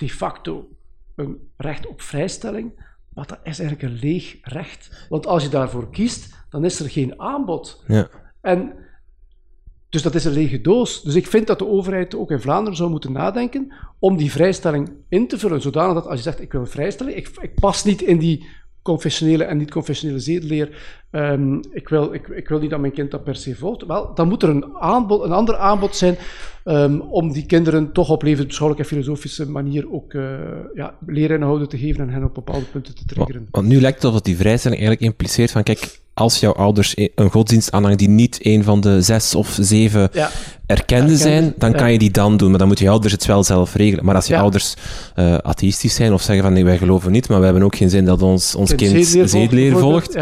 de facto een recht op vrijstelling, maar dat is eigenlijk een leeg recht. Want als je daarvoor kiest, dan is er geen aanbod. Ja. En dus dat is een lege doos. Dus ik vind dat de overheid ook in Vlaanderen zou moeten nadenken om die vrijstelling in te vullen. Zodanig dat als je zegt, ik wil een vrijstelling, ik, ik pas niet in die confessionele en niet-confessionele zedeleer. Um, ik, wil, ik, ik, wil niet dat mijn kind dat per se volgt. Wel, dan moet er een, aanbod, een ander aanbod zijn um, om die kinderen toch op levensbeschouwelijke en filosofische manier ook uh, ja, leerinhouden te geven en hen op bepaalde punten te triggeren. Want, want nu lijkt het alsof die vrijstelling eigenlijk impliceert van, kijk, als jouw ouders een godsdienst aanhangen die niet een van de zes of zeven ja. erkende zijn, dan kan je die dan doen. Maar dan moeten je ouders het wel zelf regelen. Maar als je ouders uh, atheïstisch zijn of zeggen van nee, wij geloven niet, maar we hebben ook geen zin dat ons, ons kind zedeleer volgt,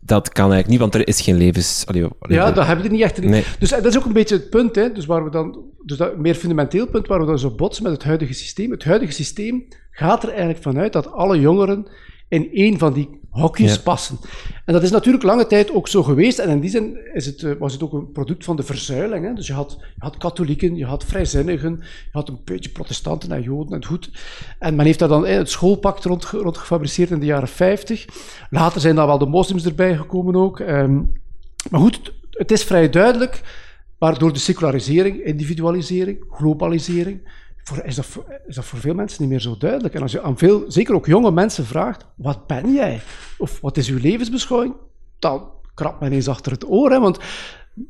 dat kan eigenlijk niet, want er is geen levens... Allee, allee, ja, dat hebben we niet echt. Nee. Dus dat is ook een beetje het punt, hè, dus waar we dan, dus dat meer fundamenteel punt waar we dan zo botsen met het huidige systeem. Het huidige systeem gaat er eigenlijk vanuit dat alle jongeren in één van die hokjes passen. En dat is natuurlijk lange tijd ook zo geweest. En in die zin is het, eh, was het ook een product van de verzuiling. Hè? Dus je had, je had katholieken, je had vrijzinnigen, je had een beetje protestanten en joden en goed. En men heeft daar dan het schoolpact rond, rond gefabriceerd in de jaren 50. Later zijn dan wel de moslims erbij gekomen ook. Ehm, maar goed, het is vrij duidelijk, maar door de secularisering, individualisering, globalisering, voor, is, dat voor, voor veel mensen niet meer zo duidelijk. En als je aan veel, zeker ook jonge mensen vraagt, wat ben jij? Of wat is uw levensbeschouwing? Dan krapt men eens achter het oor. Hè? Want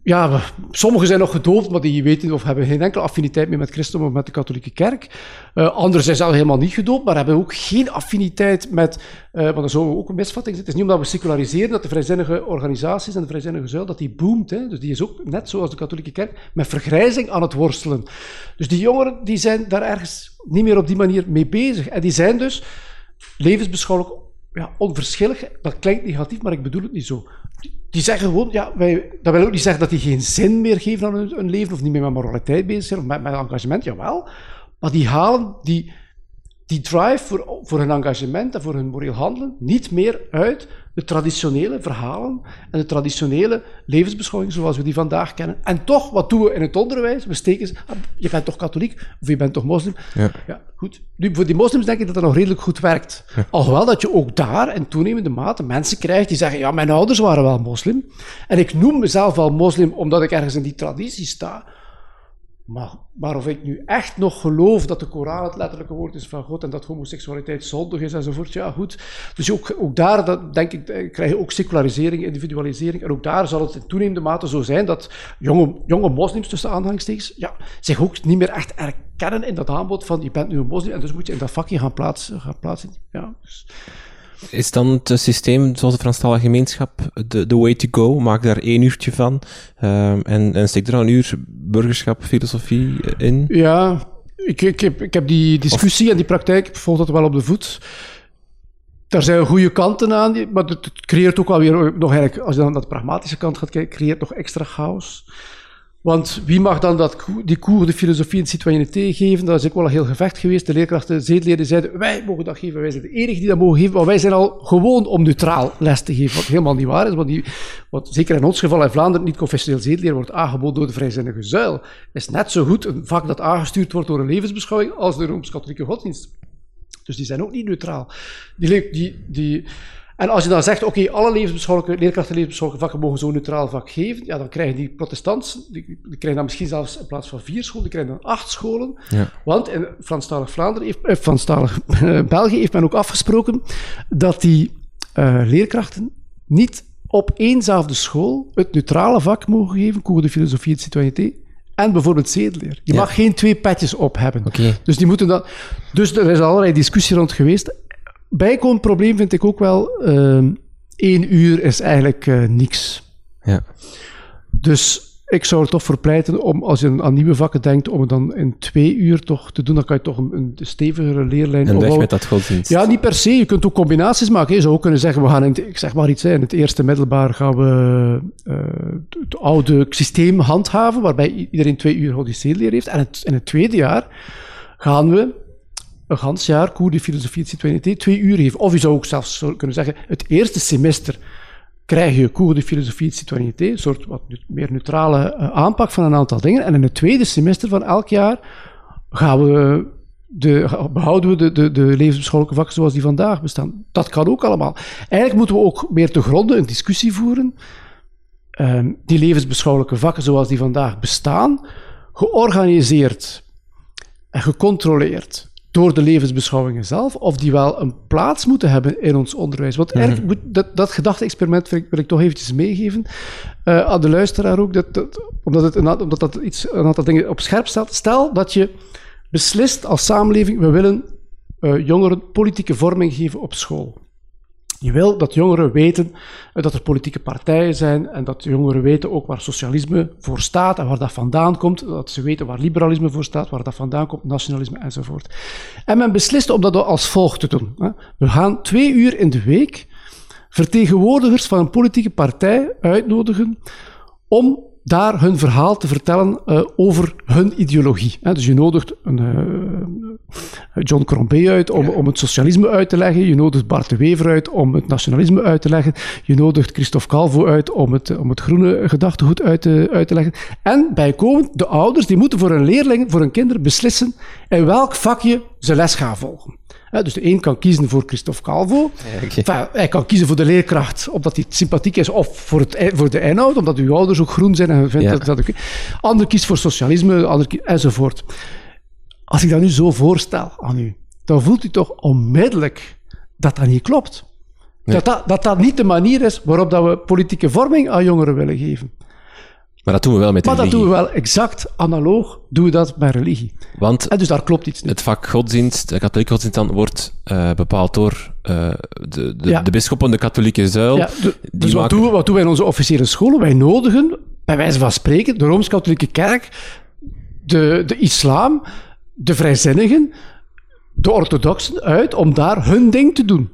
ja, sommigen zijn nog gedoopt, maar die weten of hebben geen enkele affiniteit meer met Christen of met de katholieke kerk. Uh, anderen zijn zelf helemaal niet gedoopt, maar hebben ook geen affiniteit met, uh, want dat zou ook een misvatting zijn. Het is niet omdat we seculariseren dat de vrijzinnige organisaties en de vrijzinnige zuil, dat die boomt. Hè. Dus die is ook, net zoals de katholieke kerk, met vergrijzing aan het worstelen. Dus die jongeren die zijn daar ergens niet meer op die manier mee bezig. En die zijn dus levensbeschouwelijk ja, onverschillig. Dat klinkt negatief, maar ik bedoel het niet zo die zeggen gewoon, ja, wij, dat wil ook niet zeggen dat die geen zin meer geven aan hun, leven, of niet meer met moraliteit bezig zijn, of met, met engagement, jawel. Maar die halen die, die drive voor, voor hun engagement en voor hun moreel handelen niet meer uit de traditionele verhalen en de traditionele levensbeschouwing zoals we die vandaag kennen. En toch, wat doen we in het onderwijs? We steken ze, ah, je bent toch katholiek of je bent toch moslim? Ja. ja. goed. Nu, voor die moslims denk ik dat dat nog redelijk goed werkt. Ja. Alhoewel dat je ook daar in toenemende mate mensen krijgt die zeggen, ja, mijn ouders waren wel moslim. En ik noem mezelf wel moslim omdat ik ergens in die traditie sta. Maar, maar of ik nu echt nog geloof dat de Koran het letterlijke woord is van God en dat homoseksualiteit zondig is enzovoort, ja goed. Dus ook, ook daar, dat, denk ik, eh, krijg je ook secularisering, individualisering. En ook daar zal het in toenemende mate zo zijn dat jonge, jonge moslims, tussen aanhalingstekens, ja, zich ook niet meer echt erkennen in dat aanbod van je bent nu een moslim en dus moet je in dat vakje gaan plaatsen. Gaan plaatsen. Ja, dus. Is dan het systeem zoals de Franstalige gemeenschap de, way to go? Maak daar één uurtje van um, en, en steek er dan een uur burgerschap, filosofie in? Ja, ik, ik, heb, ik heb die discussie en die praktijk, volg dat wel op de voet. Daar zijn goede kanten aan, maar het, creëert ook wel weer, nog eigenlijk, als je dan naar de pragmatische kant gaat kijken, creëert nog extra chaos. Want wie mag dan dat, die cours de filosofie en citoyenneté geven? Dat is ook wel een heel gevecht geweest. De leerkrachten, zeedleden zeiden, wij mogen dat geven, wij zijn de enige die dat mogen geven, maar wij zijn al gewoon om neutraal les te geven. Wat helemaal niet waar is, want die, wat zeker in ons geval in Vlaanderen niet confessioneel zedeleer wordt aangeboden door de vrijzinnige zuil, is net zo goed een vak dat aangestuurd wordt door een levensbeschouwing als de Rooms-Katholieke godsdienst. Dus die zijn ook niet neutraal. Die, die, die, en als je dan zegt, oké, alle levensbeschouwelijke, leerkrachten levensbeschouwelijke vakken mogen zo'n neutraal vak geven, ja, dan krijgen die protestants, die, die, krijgen dan misschien zelfs in plaats van vier scholen, die krijgen dan acht scholen. Ja. Want in Franstalig Vlaanderen, heeft, eh, Franstalig eh, België heeft men ook afgesproken dat die uh, leerkrachten niet op éénzelfde school het neutrale vak mogen geven, cours de filosofie en citoyenneté, en bijvoorbeeld zedeleer. Je mag geen twee petjes op hebben. Okay. Dus die moeten dat. Dus er is allerlei discussie rond geweest bijkomend probleem vind ik ook wel, uh, één uur is eigenlijk uh, niks. Ja. Dus ik zou er toch voor pleiten om, als je aan nieuwe vakken denkt, om het dan in twee uur toch te doen. Dan kan je toch een, een stevigere leerlijn... En weg met dat godsdienst. Ja, niet per se. Je kunt ook combinaties maken. Je zou ook kunnen zeggen, we gaan in het, ik zeg maar iets, in het eerste middelbaar gaan we uh, het oude systeem handhaven, waarbij iedereen twee uur godsdienstleer heeft. En het, in het tweede jaar gaan we een gans jaar de filosofie en citoyenneté twee uur heeft. Of je zou ook zelfs kunnen zeggen, het eerste semester krijg je koer de filosofie en citoyenneté, een soort wat meer neutrale uh, aanpak van een aantal dingen. En in het tweede semester van elk jaar gaan we de, behouden we de, de, de levensbeschouwelijke vakken zoals die vandaag bestaan. Dat kan ook allemaal. Eigenlijk moeten we ook meer te gronden een discussie voeren. Um, die levensbeschouwelijke vakken zoals die vandaag bestaan, georganiseerd en gecontroleerd door de levensbeschouwingen zelf, of die wel een plaats moeten hebben in ons onderwijs. Want -hmm. moet, dat, dat gedachte-experiment wil, wil ik, toch eventjes meegeven uh, aan de luisteraar ook, dat, dat, omdat, het een, omdat dat iets, een aantal dingen op scherp stelt. Stel dat je beslist als samenleving, we willen uh, jongeren politieke vorming geven op school. Je wil dat jongeren weten dat er politieke partijen zijn en dat jongeren weten ook waar socialisme voor staat en waar dat vandaan komt. Dat ze weten waar liberalisme voor staat, waar dat vandaan komt, nationalisme enzovoort. En men beslist om dat als volgt te doen. We gaan twee uur in de week vertegenwoordigers van een politieke partij uitnodigen om daar hun verhaal te vertellen uh, over hun ideologie. Dus je nodigt een, uh, John Crombie uit om, om het socialisme uit te leggen. Je nodigt Bart de Wever uit om het nationalisme uit te leggen. Je nodigt Christophe Calvo uit om het, om het groene gedachtegoed uit te, uit te leggen. En bijkomend, de ouders die moeten voor hun leerlingen, voor hun kinderen beslissen in welk vakje ze les gaan volgen. dus de een kan kiezen voor Christophe Calvo. hij kan kiezen voor de leerkracht, omdat hij sympathiek is, of voor, het, voor de inhoud, omdat uw ouders ook groen zijn en vindt dat, dat Ander kiest voor socialisme, ander kiest, enzovoort. Als ik dat nu zo voorstel aan u, dan voelt u toch onmiddellijk dat dat niet klopt. Dat, dat, dat dat niet de manier is waarop dat we politieke vorming aan jongeren willen geven. Maar dat doen we wel met maar religie. Maar dat doen we wel exact analoog, doen we dat bij religie. Want en dus daar klopt iets niet. Het vak godsdienst, de katholieke godsdienst dan, wordt uh, bepaald door uh, de, de, ja. de bisschop de katholieke zuil. Ja, dus wat, doen we, wat doen wij in onze officiële scholen? Wij nodigen, bij wijze van spreken, de Rooms-Katholieke Kerk, de, de islam, de vrijzinnigen, de orthodoxen uit om daar hun ding te doen.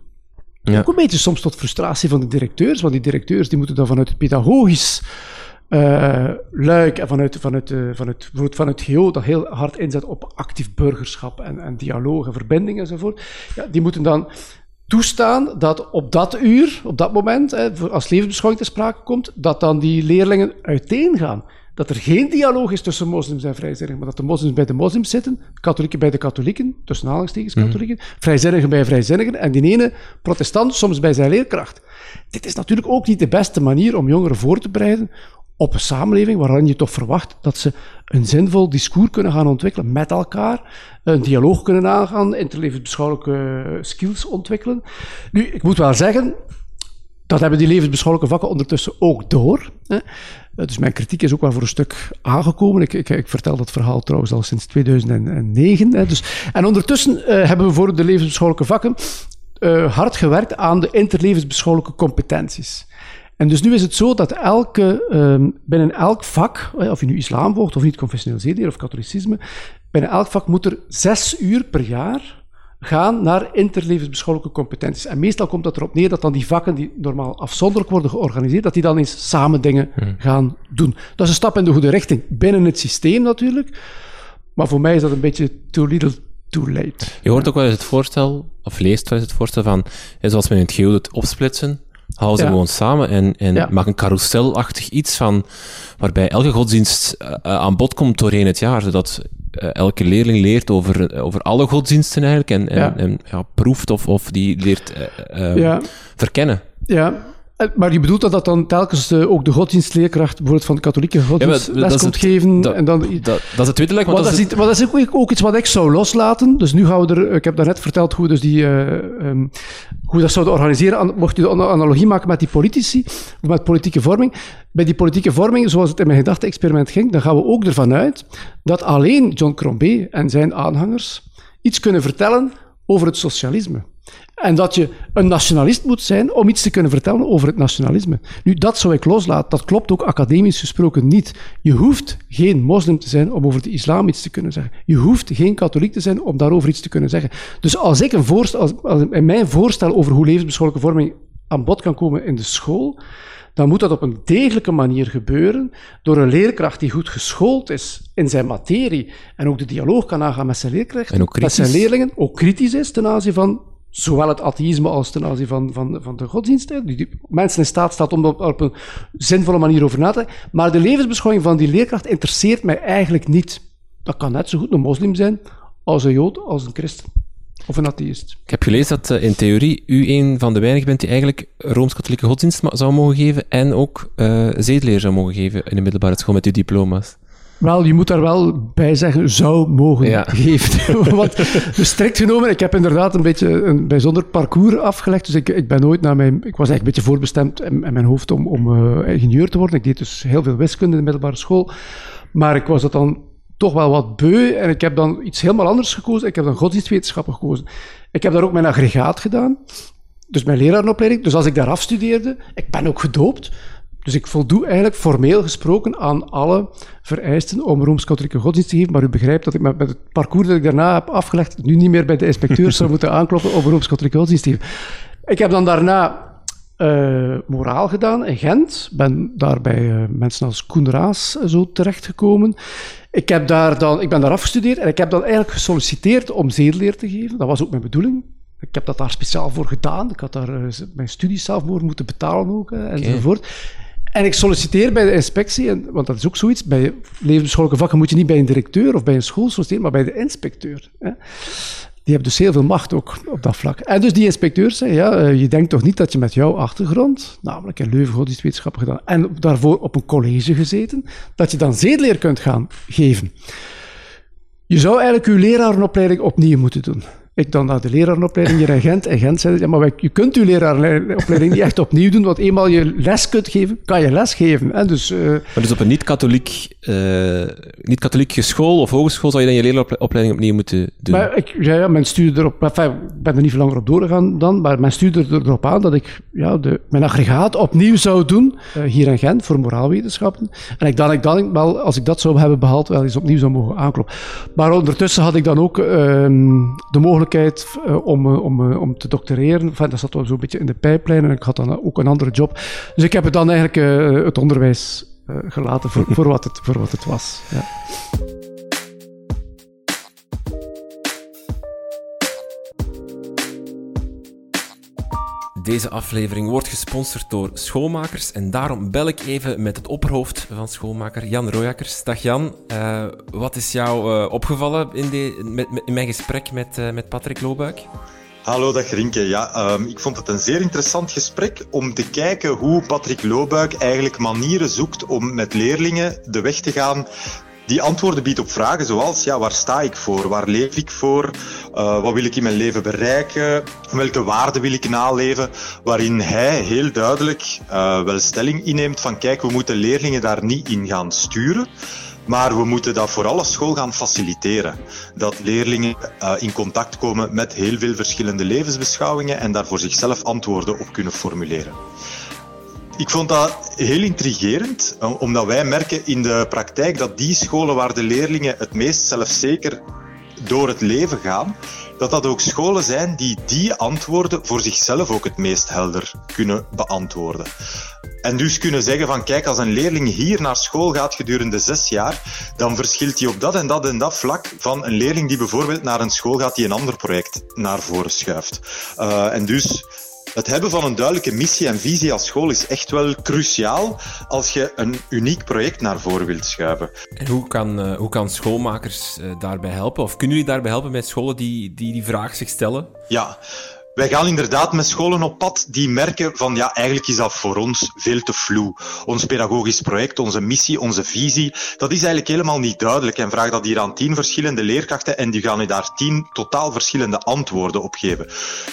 Ja. Ook een beetje soms tot frustratie van de directeurs, want die directeurs die moeten dan vanuit het pedagogisch uh, luik en vanuit, vanuit, uh, vanuit, vanuit GO dat heel hard inzet op actief burgerschap en, en dialoog en verbinding enzovoort, ja, die moeten dan toestaan dat op dat uur, op dat moment, hè, als levensbeschouwing te sprake komt, dat dan die leerlingen uiteen gaan. Dat er geen dialoog is tussen moslims en vrijzinnigen, maar dat de moslims bij de moslims zitten, katholieken bij de katholieken, tussen aanhalingstekens mhm. katholieken, mm. vrijzinnigen bij vrijzinnigen en die ene protestant soms bij zijn leerkracht. Dit is natuurlijk ook niet de beste manier om jongeren voor te bereiden op een samenleving waarin je toch verwacht dat ze een zinvol discours kunnen gaan ontwikkelen met elkaar, een dialoog kunnen aangaan, interlevensbeschouwelijke skills ontwikkelen. Nu, ik moet wel zeggen, dat hebben die levensbeschouwelijke vakken ondertussen ook door. Hè. Dus mijn kritiek is ook wel voor een stuk aangekomen. Ik, ik, ik vertel dat verhaal trouwens al sinds 2009. Hè. Dus, en ondertussen uh, hebben we voor de levensbeschouwelijke vakken uh, hard gewerkt aan de interlevensbeschouwelijke competenties. En dus nu is het zo dat elke, um, binnen elk vak, of je nu islam volgt of niet confessioneel zedeleer of katholicisme, binnen elk vak moet er zes uur per jaar gaan naar interlevensbeschouwelijke competenties. En meestal komt dat erop neer dat dan die vakken die normaal afzonderlijk worden georganiseerd, dat die dan eens samen dingen hmm. gaan doen. Dat is een stap in de goede richting, binnen het systeem natuurlijk. Maar voor mij is dat een beetje too little, too late. Je hoort ook wel eens het voorstel, of leest wel eens het voorstel van, zoals men in het geo het opsplitsen, Hou ze gewoon samen en, en ja. maak een carouselachtig iets van waarbij elke godsdienst uh, aan bod komt doorheen het jaar, zodat elke leerling leert over, over alle godsdiensten eigenlijk en, en, ja. en ja, proeft of, of die leert uh, verkennen. Ja, eh, maar je bedoelt dat dat dan telkens de, ook de godsdienstleerkracht bijvoorbeeld van de katholieke godsdienst ja, les komt geven? Dat, en dan, dat, dat, is het tweede lek. Maar, dat, is, maar dat is ook, ook, iets wat ik zou loslaten. Dus nu gaan we er... Ik heb daarnet verteld hoe, dus die, uh, um, hoe dat zouden organiseren. Mocht je de analogie maken met die politici, of met politieke vorming. Bij die politieke vorming, zoals het in mijn gedachte-experiment ging, dan gaan we ook ervan uit dat alleen John Crombie en zijn aanhangers iets kunnen vertellen over het socialisme. En dat je een nationalist moet zijn om iets te kunnen vertellen over het nationalisme. Nu, dat zou ik loslaten. Dat klopt ook academisch gesproken niet. Je hoeft geen moslim te zijn om over de islam iets te kunnen zeggen. Je hoeft geen katholiek te zijn om daarover iets te kunnen zeggen. Dus als ik een voorstel, als, als in mijn voorstel over hoe levensbeschouwelijke vorming aan bod kan komen in de school, dan moet dat op een degelijke manier gebeuren door een leerkracht die goed geschoold is in zijn materie en ook de dialoog kan aangaan met zijn leerkrachten, met zijn leerlingen, ook kritisch is ten aanzien van zowel het atheïsme als ten aanzien van, van, van de godsdiensten. Die, mensen in staat staat om op, op een zinvolle manier over na te denken. Maar de levensbeschouwing van die leerkracht interesseert mij eigenlijk niet. Dat kan net zo goed een moslim zijn als een jood, als een christen. Of een atheïst. Ik heb gelezen dat uh, in theorie u een van de weinigen bent die eigenlijk Rooms-Katholieke godsdienst zou mogen geven en ook uh, zedeleer zou mogen geven in de middelbare school met uw diploma's. Wel, je moet daar wel bij zeggen, zou mogen ja. geven. Want dus strikt genomen, ik heb inderdaad een beetje een bijzonder parcours afgelegd. Dus ik, ik ben nooit naar mijn... Ik was eigenlijk een beetje voorbestemd in, in mijn hoofd om, om uh, ingenieur te worden. Ik deed dus heel veel wiskunde in de middelbare school. Maar ik was dat dan toch wel wat beu. En ik heb dan iets helemaal anders gekozen. Ik heb dan godsdienstwetenschappen gekozen. Ik heb daar ook mijn aggregaat gedaan. Dus mijn lerarenopleiding. Dus als ik daar afstudeerde, ik ben ook gedoopt. Dus ik voldoe eigenlijk formeel gesproken aan alle vereisten om Rooms-Katholieke godsdienst te geven. Maar u begrijpt dat ik met, het parcours dat ik daarna heb afgelegd, nu niet meer bij de inspecteur zou moeten aankloppen om Rooms-Katholieke godsdienst te geven. Ik heb dan daarna uh, moraal gedaan in Gent. Ben daar bij uh, mensen als Koen Raas zo terechtgekomen. Ik, heb daar dan, ik ben daar afgestudeerd en ik heb dan eigenlijk gesolliciteerd om zedeleer te geven. Dat was ook mijn bedoeling. Ik heb dat daar speciaal voor gedaan. Ik had daar uh, mijn studies zelf moeten betalen ook, enzovoort. En ik solliciteer bij de inspectie, want dat is ook zoiets. Bij levensbeschouwelijke vakken moet je niet bij een directeur of bij een school solliciteren, maar bij de inspecteur. Hè. Die hebben dus heel veel macht ook op dat vlak. En dus die inspecteur zei, ja, eh, je denkt toch niet dat je met jouw achtergrond, namelijk in Leuven godsdienstwetenschappen gedaan, en daarvoor op een college gezeten, dat je dan zedeleer kunt gaan geven. Je zou eigenlijk je lerarenopleiding opnieuw moeten doen. Ik dan naar de lerarenopleiding hier in Gent. En Gent zei, ja, maar je kunt je lerarenopleiding niet echt opnieuw doen, want eenmaal je les kunt geven, kan je les geven. En dus, uh, maar dus op een niet-katholiek uh, niet school of hogeschool zou je dan je lerarenopleiding opnieuw moeten doen? Maar ik, ja, ja, men stuurde erop, enfin, ik ben er niet veel langer op doorgegaan dan, maar men stuurde erop aan dat ik ja, de, mijn aggregaat opnieuw zou doen, uh, hier in Gent, voor moraalwetenschappen. En ik dan, ik dan wel, als ik dat zou hebben behaald, wel eens opnieuw zou mogen aankloppen. Maar ondertussen had ik dan ook ehm, de mogelijkheid uh, om, uh, om, uh, om te doctoreren. Dat zat wel zo'n beetje in de pijplijn en ik had dan ook een andere job. Dus ik heb het dan eigenlijk het onderwijs gelaten voor, voor, wat het, voor wat het was. Ja. Deze aflevering wordt gesponsord door Schoolmakers en daarom bel ik even met het opperhoofd van Schoolmaker, Jan Royakkers. Dag Jan, uh, wat is jou uh, opgevallen in, de, in mijn gesprek met, uh, met Patrick Loobuik? Hallo, dag Rinke. Ja, um, ik vond het een zeer interessant gesprek om te kijken hoe Patrick Loobuik eigenlijk manieren zoekt om met leerlingen de weg te gaan die antwoorden biedt op vragen zoals, ja, waar sta ik voor? Waar leef ik voor? Uh, wat wil ik in mijn leven bereiken? Welke waarden wil ik naleven? Waarin hij heel duidelijk uh, wel stelling inneemt van, kijk, we moeten leerlingen daar niet in gaan sturen. Maar we moeten dat vooral als school gaan faciliteren. Dat leerlingen uh, in contact komen met heel veel verschillende levensbeschouwingen en daar voor zichzelf antwoorden op kunnen formuleren. Ik vond dat heel intrigerend, omdat wij merken in de praktijk dat die scholen waar de leerlingen het meest zelfzeker door het leven gaan, dat dat ook scholen zijn die die antwoorden voor zichzelf ook het meest helder kunnen beantwoorden. En dus kunnen zeggen van kijk, als een leerling hier naar school gaat gedurende zes jaar, dan verschilt hij op dat en dat en dat vlak van een leerling die bijvoorbeeld naar een school gaat die een ander project naar voren schuift. Uh, en dus het hebben van een duidelijke missie en visie als school is echt wel cruciaal als je een uniek project naar voren wilt schuiven. En hoe kan, uh, hoe kan schoolmakers uh, daarbij helpen? Of kunnen jullie daarbij helpen met scholen die die, die vraag zich stellen? Ja, wij gaan inderdaad met scholen op pad die merken van ja, eigenlijk is dat voor ons veel te vloe. Ons pedagogisch project, onze missie, onze visie, dat is eigenlijk helemaal niet duidelijk. En vraag dat hier aan tien verschillende leerkrachten en die gaan u daar tien totaal verschillende antwoorden op geven.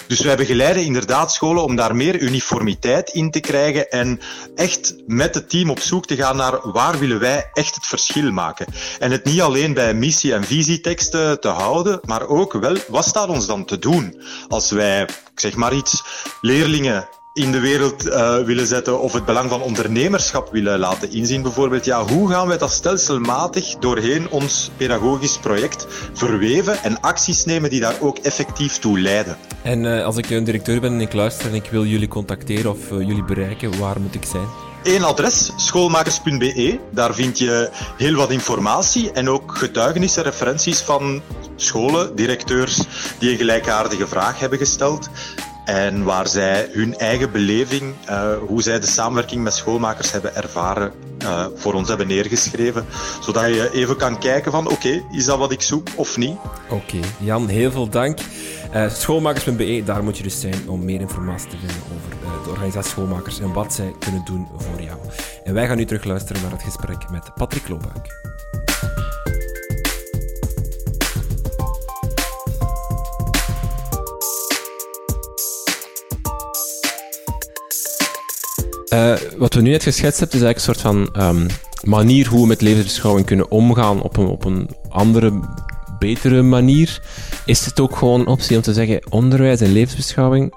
Dus wij begeleiden inderdaad scholen om daar meer uniformiteit in te krijgen en echt met het team op zoek te gaan naar waar willen wij echt het verschil maken. En het niet alleen bij missie- en visieteksten te houden, maar ook wel, wat staat ons dan te doen als wij ik zeg maar iets, leerlingen in de wereld uh, willen zetten of het belang van ondernemerschap willen laten inzien bijvoorbeeld. Ja, hoe gaan wij dat stelselmatig doorheen ons pedagogisch project verweven en acties nemen die daar ook effectief toe leiden? En uh, als ik een directeur ben en ik luister en ik wil jullie contacteren of jullie bereiken, waar moet ik zijn? Eén adres, schoolmakers.be. Daar vind je heel wat informatie en ook getuigenissen, referenties van scholen, directeurs die een gelijkaardige vraag hebben gesteld. En waar zij hun eigen beleving, uh, hoe zij de samenwerking met schoolmakers hebben ervaren, uh, voor ons hebben neergeschreven. Zodat je even kan kijken van, oké, is dat wat ik zoek of niet? Oké. Jan, heel veel dank. Uh, schoolmakers.be, daar moet je dus zijn om meer informatie te vinden over de organisatie Schoolmakers en wat zij kunnen doen voor jou. En wij gaan nu terug luisteren naar het gesprek met Patrick Loobuik. Uh, wat we nu net geschetst hebben, is eigenlijk een soort van um, manier hoe we met levensbeschouwing kunnen omgaan op een, op een andere, betere manier. Is het ook gewoon een optie om te zeggen, onderwijs en levensbeschouwing,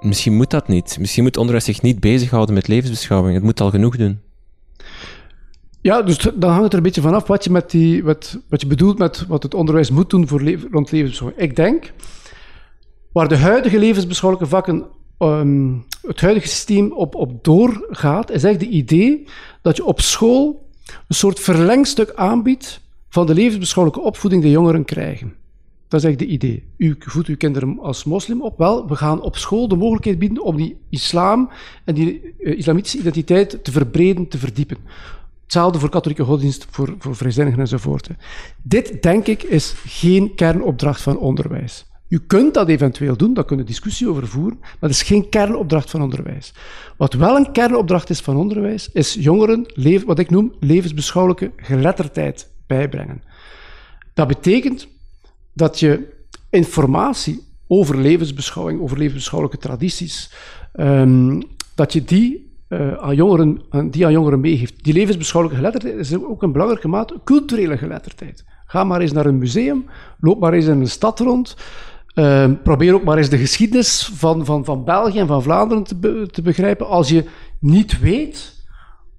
misschien moet dat niet. Misschien moet onderwijs zich niet bezighouden met levensbeschouwing. Het moet al genoeg doen. Ja, dus dan hangt het er een beetje vanaf wat je, wat, wat je bedoelt met wat het onderwijs moet doen voor rond levensbeschouwing. Ik denk, waar de huidige levensbeschouwelijke vakken ehm, het huidige systeem op, op doorgaat, is echt het idee dat je op school een soort verlengstuk aanbiedt van de levensbeschouwelijke opvoeding die jongeren krijgen. Dat is echt het idee. U voedt uw kinderen als moslim op. Wel, we gaan op school de mogelijkheid bieden om die islam en die uh, islamitische identiteit te verbreden, te verdiepen. Hetzelfde voor katholieke godsdienst, voor, voor vrijzinnigen enzovoort. Dit, denk ik, is geen kernopdracht van onderwijs. U kunt dat eventueel doen, daar kunnen discussie over voeren, maar dat is geen kernopdracht van onderwijs. Wat wel een kernopdracht is van onderwijs, is jongeren wat ik noem levensbeschouwelijke geletterdheid bijbrengen. Dat betekent dat je informatie over levensbeschouwing, over levensbeschouwelijke tradities, um, dat je die uh, aan jongeren, die aan jongeren meegeeft. Die levensbeschouwelijke geletterdheid is ook een belangrijke mate culturele geletterdheid. Ga maar eens naar een museum, loop maar eens in een stad rond. Uh, probeer ook maar eens de geschiedenis van, van, van België en van Vlaanderen te, te begrijpen. Als je niet weet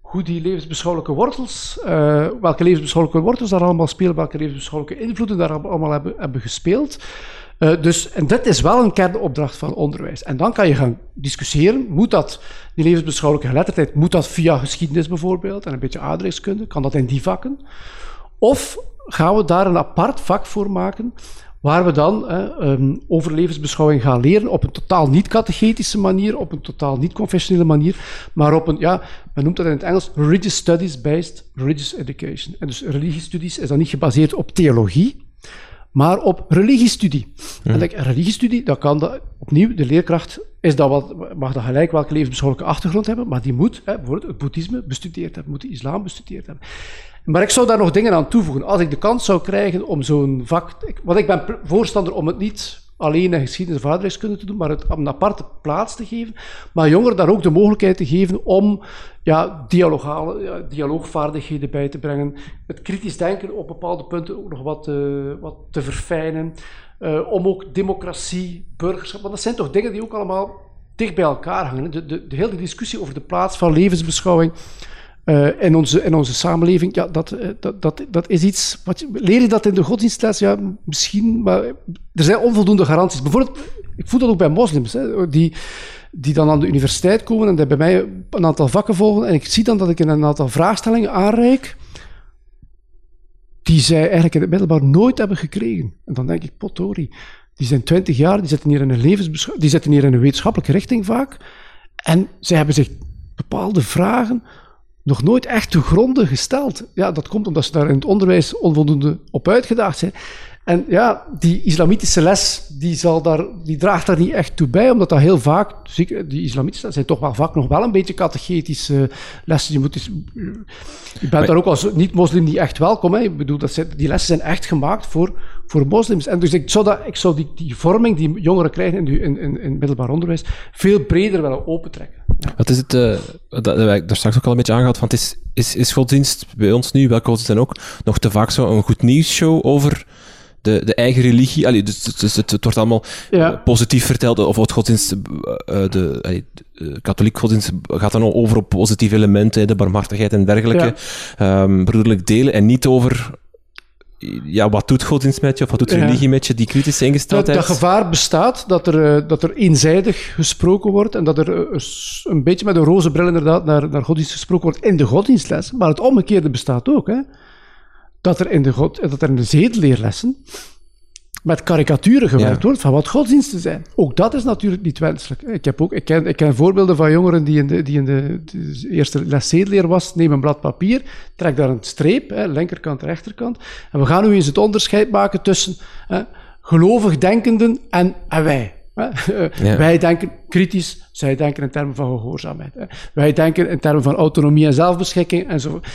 hoe die levensbeschouwelijke wortels, uh, welke levensbeschouwelijke wortels daar allemaal spelen, welke levensbeschouwelijke invloeden daar allemaal hebben, hebben gespeeld. Uh, dus, en dit is wel een kernopdracht van onderwijs. En dan kan je gaan discussiëren, moet dat, die levensbeschouwelijke geletterdheid, moet dat via geschiedenis bijvoorbeeld en een beetje aardrijkskunde, kan dat in die vakken? Of gaan we daar een apart vak voor maken waar we dan um, over levensbeschouwing gaan leren op een totaal niet-catechetische manier, op een totaal niet-confessionele manier, maar op een, ja, men noemt dat in het Engels religious studies-based religious education. En dus religiestudies is dan niet gebaseerd op theologie, maar op religiestudie. En denk, religiestudie, dat kan opnieuw, de leerkracht is dat wat, mag dat gelijk welke levensbeschouwelijke achtergrond hebben, maar die moet hè, bijvoorbeeld het boeddhisme bestudeerd hebben, moet de islam bestudeerd hebben. Maar ik zou daar nog dingen aan toevoegen. Als ik de kans zou krijgen om zo'n vak... Want ik ben voorstander om het niet alleen in geschiedenis of aardrijkskunde te doen, maar het een aparte plaats te geven. Maar jongeren daar ook de mogelijkheid te geven om ja, dialogale, dialoogvaardigheden bij te brengen. Het kritisch denken op bepaalde punten ook nog wat, uh, wat te verfijnen. Uh, om ook democratie, burgerschap... Want dat zijn toch dingen die ook allemaal dicht bij elkaar hangen. De, de, de hele discussie over de plaats van levensbeschouwing uh, in, onze, in onze samenleving, ja, dat, uh, dat, dat, dat is iets. Wat, leer je dat in de godsdienstles? Ja, misschien, maar er zijn onvoldoende garanties. Bijvoorbeeld, ik voel dat ook bij moslims, hè, die, die dan aan de universiteit komen en die bij mij een aantal vakken volgen. En ik zie dan dat ik een aantal vraagstellingen aanreik die zij eigenlijk in het middelbaar nooit hebben gekregen. En dan denk ik, potori, die zijn twintig jaar, die zitten hier in een levensbeschouwing, die zitten hier in een wetenschappelijke richting vaak. En zij hebben zich bepaalde vragen nog nooit echt te gronden gesteld. Ja, dat komt omdat ze daar in het onderwijs onvoldoende op uitgedaagd zijn. En ja, die islamitische les, die, zal daar, die draagt daar niet echt toe bij, omdat dat heel vaak, zeker die islamitische zijn toch wel vaak nog wel een beetje catechetische lessen. Je, moet je bent daar ook als niet-moslim niet echt welkom. Hè. Ik bedoel, dat zijn, die lessen zijn echt gemaakt voor, voor moslims. En dus ik zou, dat, ik zou die, die vorming die jongeren krijgen in, in, in, in middelbaar onderwijs veel breder willen opentrekken. Wat is het, uh, dat, dat heb ik daar straks ook al een beetje aangehad, van het is, is, is godsdienst bij ons nu, welke godsdienst dan ook, nog te vaak zo een goed nieuws-show over de, de eigen religie. Allee, dus, dus, dus het, het, wordt allemaal ja. positief verteld. Of het godsdienst, uh, de, allee, de katholiek godsdienst gaat dan al over op positieve elementen, de barmhartigheid en dergelijke. Ja. Um, broederlijk delen. En niet over ja, wat doet godsdienst met je, of wat doet religie met je, die kritische ingesteldheid? Dat, dat gevaar bestaat, dat er, dat er eenzijdig gesproken wordt en dat er een beetje met een roze bril inderdaad naar, naar godsdienst gesproken wordt in de godsdienstles. Maar het omgekeerde bestaat ook. Hè? dat er in de, god, dat er in de zedeleerlessen met karikaturen gewerkt ja. wordt van wat godsdiensten zijn. Ook dat is natuurlijk niet wenselijk. Ik, heb ook, ik, ken, ik ken voorbeelden van jongeren die in de, die in de, de eerste les zedeleer was. Neem een blad papier, trek daar een streep, hè, linkerkant, rechterkant. En we gaan nu eens het onderscheid maken tussen hè, gelovig denkenden en, en wij. Ja. Wij denken kritisch, zij denken in termen van gehoorzaamheid. Hè. Wij denken in termen van autonomie en zelfbeschikking enzovoort.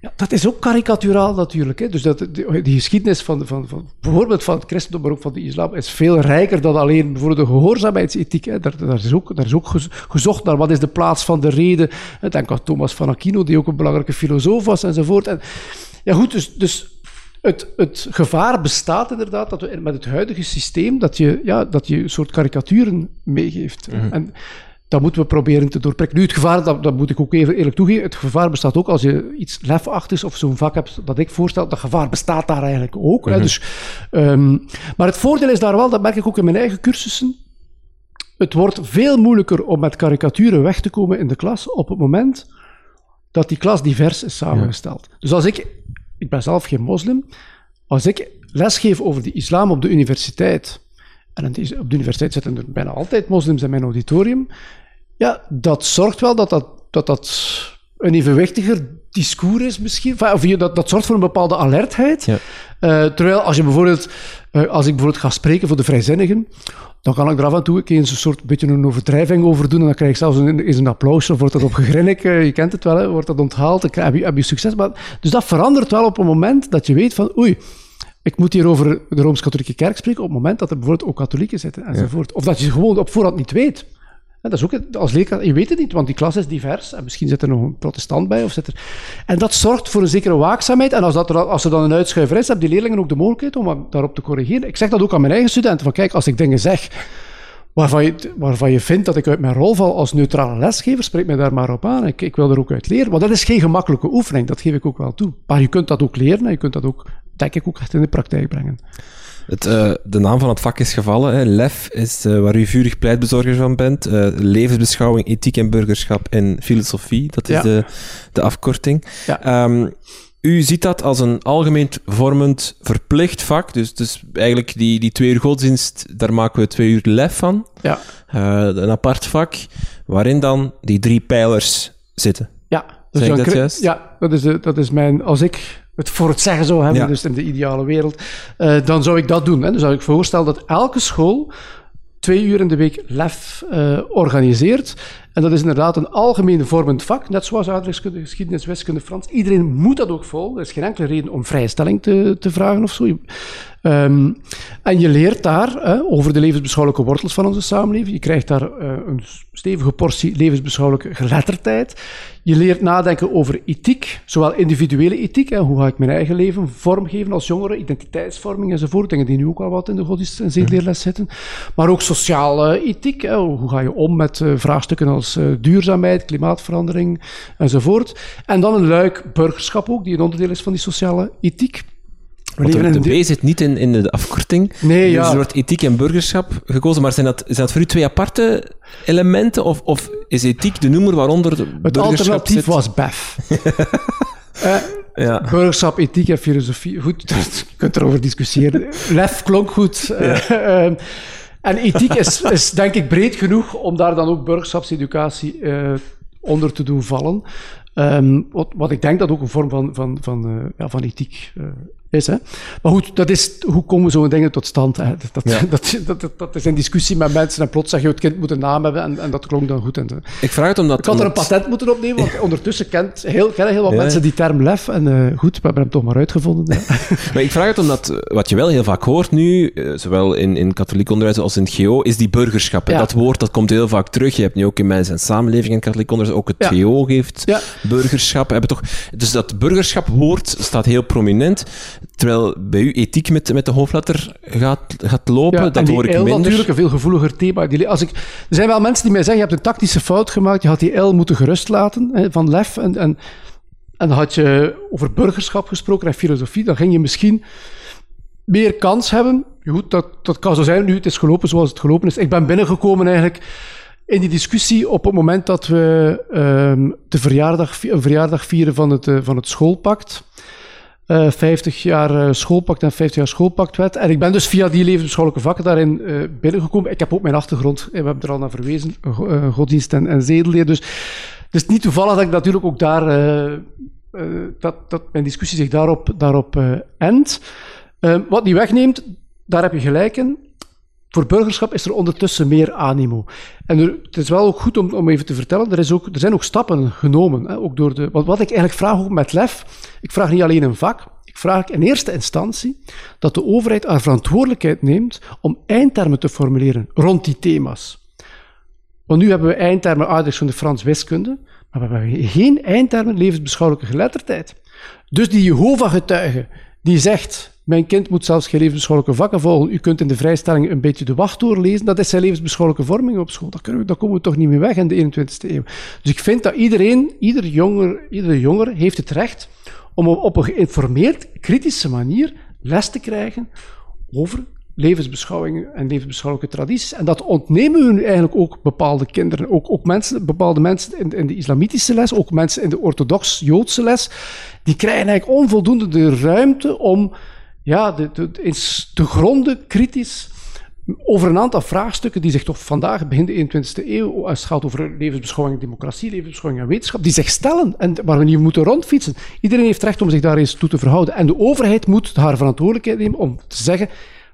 Ja, dat is ook karikaturaal natuurlijk. Hè. Dus dat, die, die geschiedenis van, van, van, bijvoorbeeld van het christendom, maar ook van de islam, is veel rijker dan alleen bijvoorbeeld de gehoorzaamheidsethiek. Hè. Daar, daar, is ook, daar is ook gezocht naar wat is de plaats van de reden. Denk aan Thomas van Aquino, die ook een belangrijke filosoof was enzovoort. En, ja goed, dus, dus het, het, gevaar bestaat inderdaad dat we met het huidige systeem dat je, ja, dat je een soort karikaturen meegeeft. Mm -hmm. En dat moeten we proberen te doorprikken. Nu, het gevaar, dat, dat, moet ik ook even eerlijk toegeven, het gevaar bestaat ook als je iets lefachtigs of zo'n vak hebt dat ik voorstel, dat gevaar bestaat daar eigenlijk ook. hè? Mhm. Dus, um, maar het voordeel is daar wel, dat merk ik ook in mijn eigen cursussen, het wordt veel moeilijker om met karikaturen weg te komen in de klas op het moment dat die klas divers is samengesteld. Dus als ik, ik ben zelf geen moslim, als ik lesgeef over de islam op de universiteit, en op de universiteit zitten er bijna altijd moslims in mijn auditorium, ja, dat zorgt wel dat dat, dat, dat een evenwichtiger discours is misschien. Of dat, dat zorgt voor een bepaalde alertheid. Ja. Uh, terwijl als je bijvoorbeeld, uh, als ik bijvoorbeeld ga spreken voor de vrijzinnigen, dan kan ik er af en toe eens een soort beetje een overdrijving over doen. En dan krijg ik zelfs een, eens een applaus. Of wordt dat op gegrinnik, uh, je kent het wel, hè, wordt dat onthaald. Ik, heb, je, heb je succes. Maar, dus dat verandert wel op een moment dat je weet van, oei, ik moet hier over de Rooms-Katholieke Kerk spreken op het moment dat er bijvoorbeeld ook katholieken zitten enzovoort. Of dat je gewoon op voorhand niet weet. En dat is ook, als leerkracht, je weet het niet, want die klas is divers. En misschien zit er nog een protestant bij. Of zit er... En dat zorgt voor een zekere waakzaamheid. En als, dat er, als er dan een uitschuiver is, hebben die leerlingen ook de mogelijkheid om daarop te corrigeren. Ik zeg dat ook aan mijn eigen studenten. Van kijk, als ik dingen zeg waarvan je, waarvan je vindt dat ik uit mijn rol val als neutrale lesgever, spreek mij daar maar op aan. Ik, ik wil er ook uit leren. Want dat is geen gemakkelijke oefening, dat geef ik ook wel toe. Maar je kunt dat ook leren en je kunt dat ook, denk ik, ook echt in de praktijk brengen. Het, uh, de naam van het vak is gevallen. Hè. LEF is uh, waar u vurig pleitbezorger van bent. Uh, levensbeschouwing, ethiek en burgerschap en filosofie. Dat is ja. de, de afkorting. Ja. Um, u ziet dat als een algemeen vormend verplicht vak. Dus, dus eigenlijk die, die twee uur godsdienst, daar maken we twee uur lef van. Ja. een apart vak, waarin dan die drie pijlers zitten. Ja, dus dat juist? Ja, dat is, dat is mijn... Als ik het voor het zeggen zou hebben, dus in de ideale wereld, uh, dan zou ik dat doen. Hè. Dan zou ik voorstellen dat elke school twee uur in de week LEF uh, organiseert. En dat is inderdaad een algemeen vormend vak, net zoals aardrijkskunde, geschiedenis, wiskunde, Frans. Iedereen moet dat ook volgen. Er is geen enkele reden om vrijstelling te, te vragen of zo. Um, en je leert daar over de levensbeschouwelijke wortels van onze samenleving. Je krijgt daar uh, een stevige portie levensbeschouwelijke geletterdheid. Je leert nadenken over ethiek, zowel individuele ethiek, hè, hoe ga ik mijn eigen leven vormgeven als jongere, identiteitsvorming enzovoort, dingen die nu ook al wat in de godsdienst- en zitten. Maar ook sociale ethiek, hoe ga je om met uh, vraagstukken als uh, duurzaamheid, klimaatverandering enzovoort. En dan een luik burgerschap ook, die een onderdeel is van die sociale ethiek. Want de, de B zit niet in, in de afkorting. Nee, ja. Er wordt ethiek en burgerschap gekozen, maar zijn dat, zijn dat voor u twee aparte elementen? Of, of is ethiek de noemer waaronder de Het alternatief was BEF. uh, ja. Burgerschap, ethiek en filosofie. Goed, je kunt erover discussiëren. Lef klonk goed. Uh, en ethiek is, is denk ik breed genoeg om daar dan ook burgerschapseducatie uh, onder te doen vallen. Um, wat, wat, ik denk dat ook een vorm van, van, van, uh, ja, van ethiek uh, is. Hè. Maar goed, dat is, hoe komen zo'n dingen tot stand? Hè? Dat, ja. dat, dat, dat, is een discussie met mensen en plots zeg je, het kind moet een naam hebben en, en dat klonk dan goed. En, ik vraag het omdat... Ik had er een patent moeten opnemen, want ondertussen kent heel, kennen heel wat ja. mensen die term lef. En uh, goed, we hebben hem toch maar uitgevonden. maar ik vraag het omdat, wat je wel heel vaak hoort nu, zowel in, in katholiek onderwijs als in het GO, is die burgerschap. Dat woord, dat komt heel vaak terug. Je hebt nu ook in Mensen en Samenleving in katholiek onderwijs, ook het GO geeft burgerschap. Hebben toch, dus dat burgerschapwoord staat heel prominent. Terwijl bij u ethiek met, met de hoofdletter gaat, gaat lopen, ja, dat hoor ik L minder. natuurlijk een veel gevoeliger thema. Als ik, er zijn wel mensen die mij zeggen, je hebt een tactische fout gemaakt, je had die L moeten gerust laten, hè, van lef. En, en, en had je over burgerschap gesproken en filosofie, dan ging je misschien meer kans hebben. Goed, dat, dat kan zo zijn, nu het is gelopen zoals het gelopen is. Ik ben binnengekomen eigenlijk in die discussie op het moment dat we um, de verjaardag, een verjaardag vieren van het, uh, van het schoolpact. Uh, eh, 50 jaar uh, schoolpact en 50 jaar schoolpactwet. En ik ben dus via die levensbeschouwelijke vakken daarin uh, binnengekomen. Ik heb ook mijn achtergrond, we hebben er al naar verwezen, godsdienst en, en zedeleer. Dus het is niet toevallig dat ik natuurlijk ook daar, dat, dat mijn discussie zich daarop, daarop endt. wat niet wegneemt, daar heb je gelijk in voor burgerschap is er ondertussen meer animo. En er, het is wel ook goed om, om even te vertellen, er, is ook, er zijn ook stappen genomen. Hè, ook door de, wat, wat ik eigenlijk vraag ook met LEF, ik vraag niet alleen een vak, ik vraag in eerste instantie dat de overheid haar verantwoordelijkheid neemt om eindtermen te formuleren rond die thema's. Want nu hebben we eindtermen aardig van de Frans wiskunde, maar we hebben geen eindtermen levensbeschouwelijke geletterdheid. Dus die Jehovah-getuige die zegt mijn kind moet zelfs geen levensbeschouwelijke vakken volgen. U kunt in de vrijstelling een beetje de wacht doorlezen. Dat is zijn levensbeschouwelijke vorming op school. Daar, kunnen we, daar komen we toch niet meer weg in de 21ste eeuw. Dus ik vind dat iedereen, ieder jonger, iedere jonger heeft het recht om op een geïnformeerd, kritische manier les te krijgen over levensbeschouwingen en levensbeschouwelijke tradities. En dat ontnemen we nu eigenlijk ook bepaalde kinderen. Ook, ook mensen, bepaalde mensen in, in de islamitische les, ook mensen in de orthodox-Joodse les. Die krijgen eigenlijk onvoldoende de ruimte om ja, de, de, eens te gronden, kritisch, over een aantal vraagstukken die zich toch vandaag, begin de 21e eeuw, als het gaat over levensbeschouwing, democratie, levensbeschouwing en wetenschap, die zich stellen en waar we niet moeten rondfietsen. Iedereen heeft recht om zich daar eens toe te verhouden. En de overheid moet haar verantwoordelijkheid nemen om te zeggen,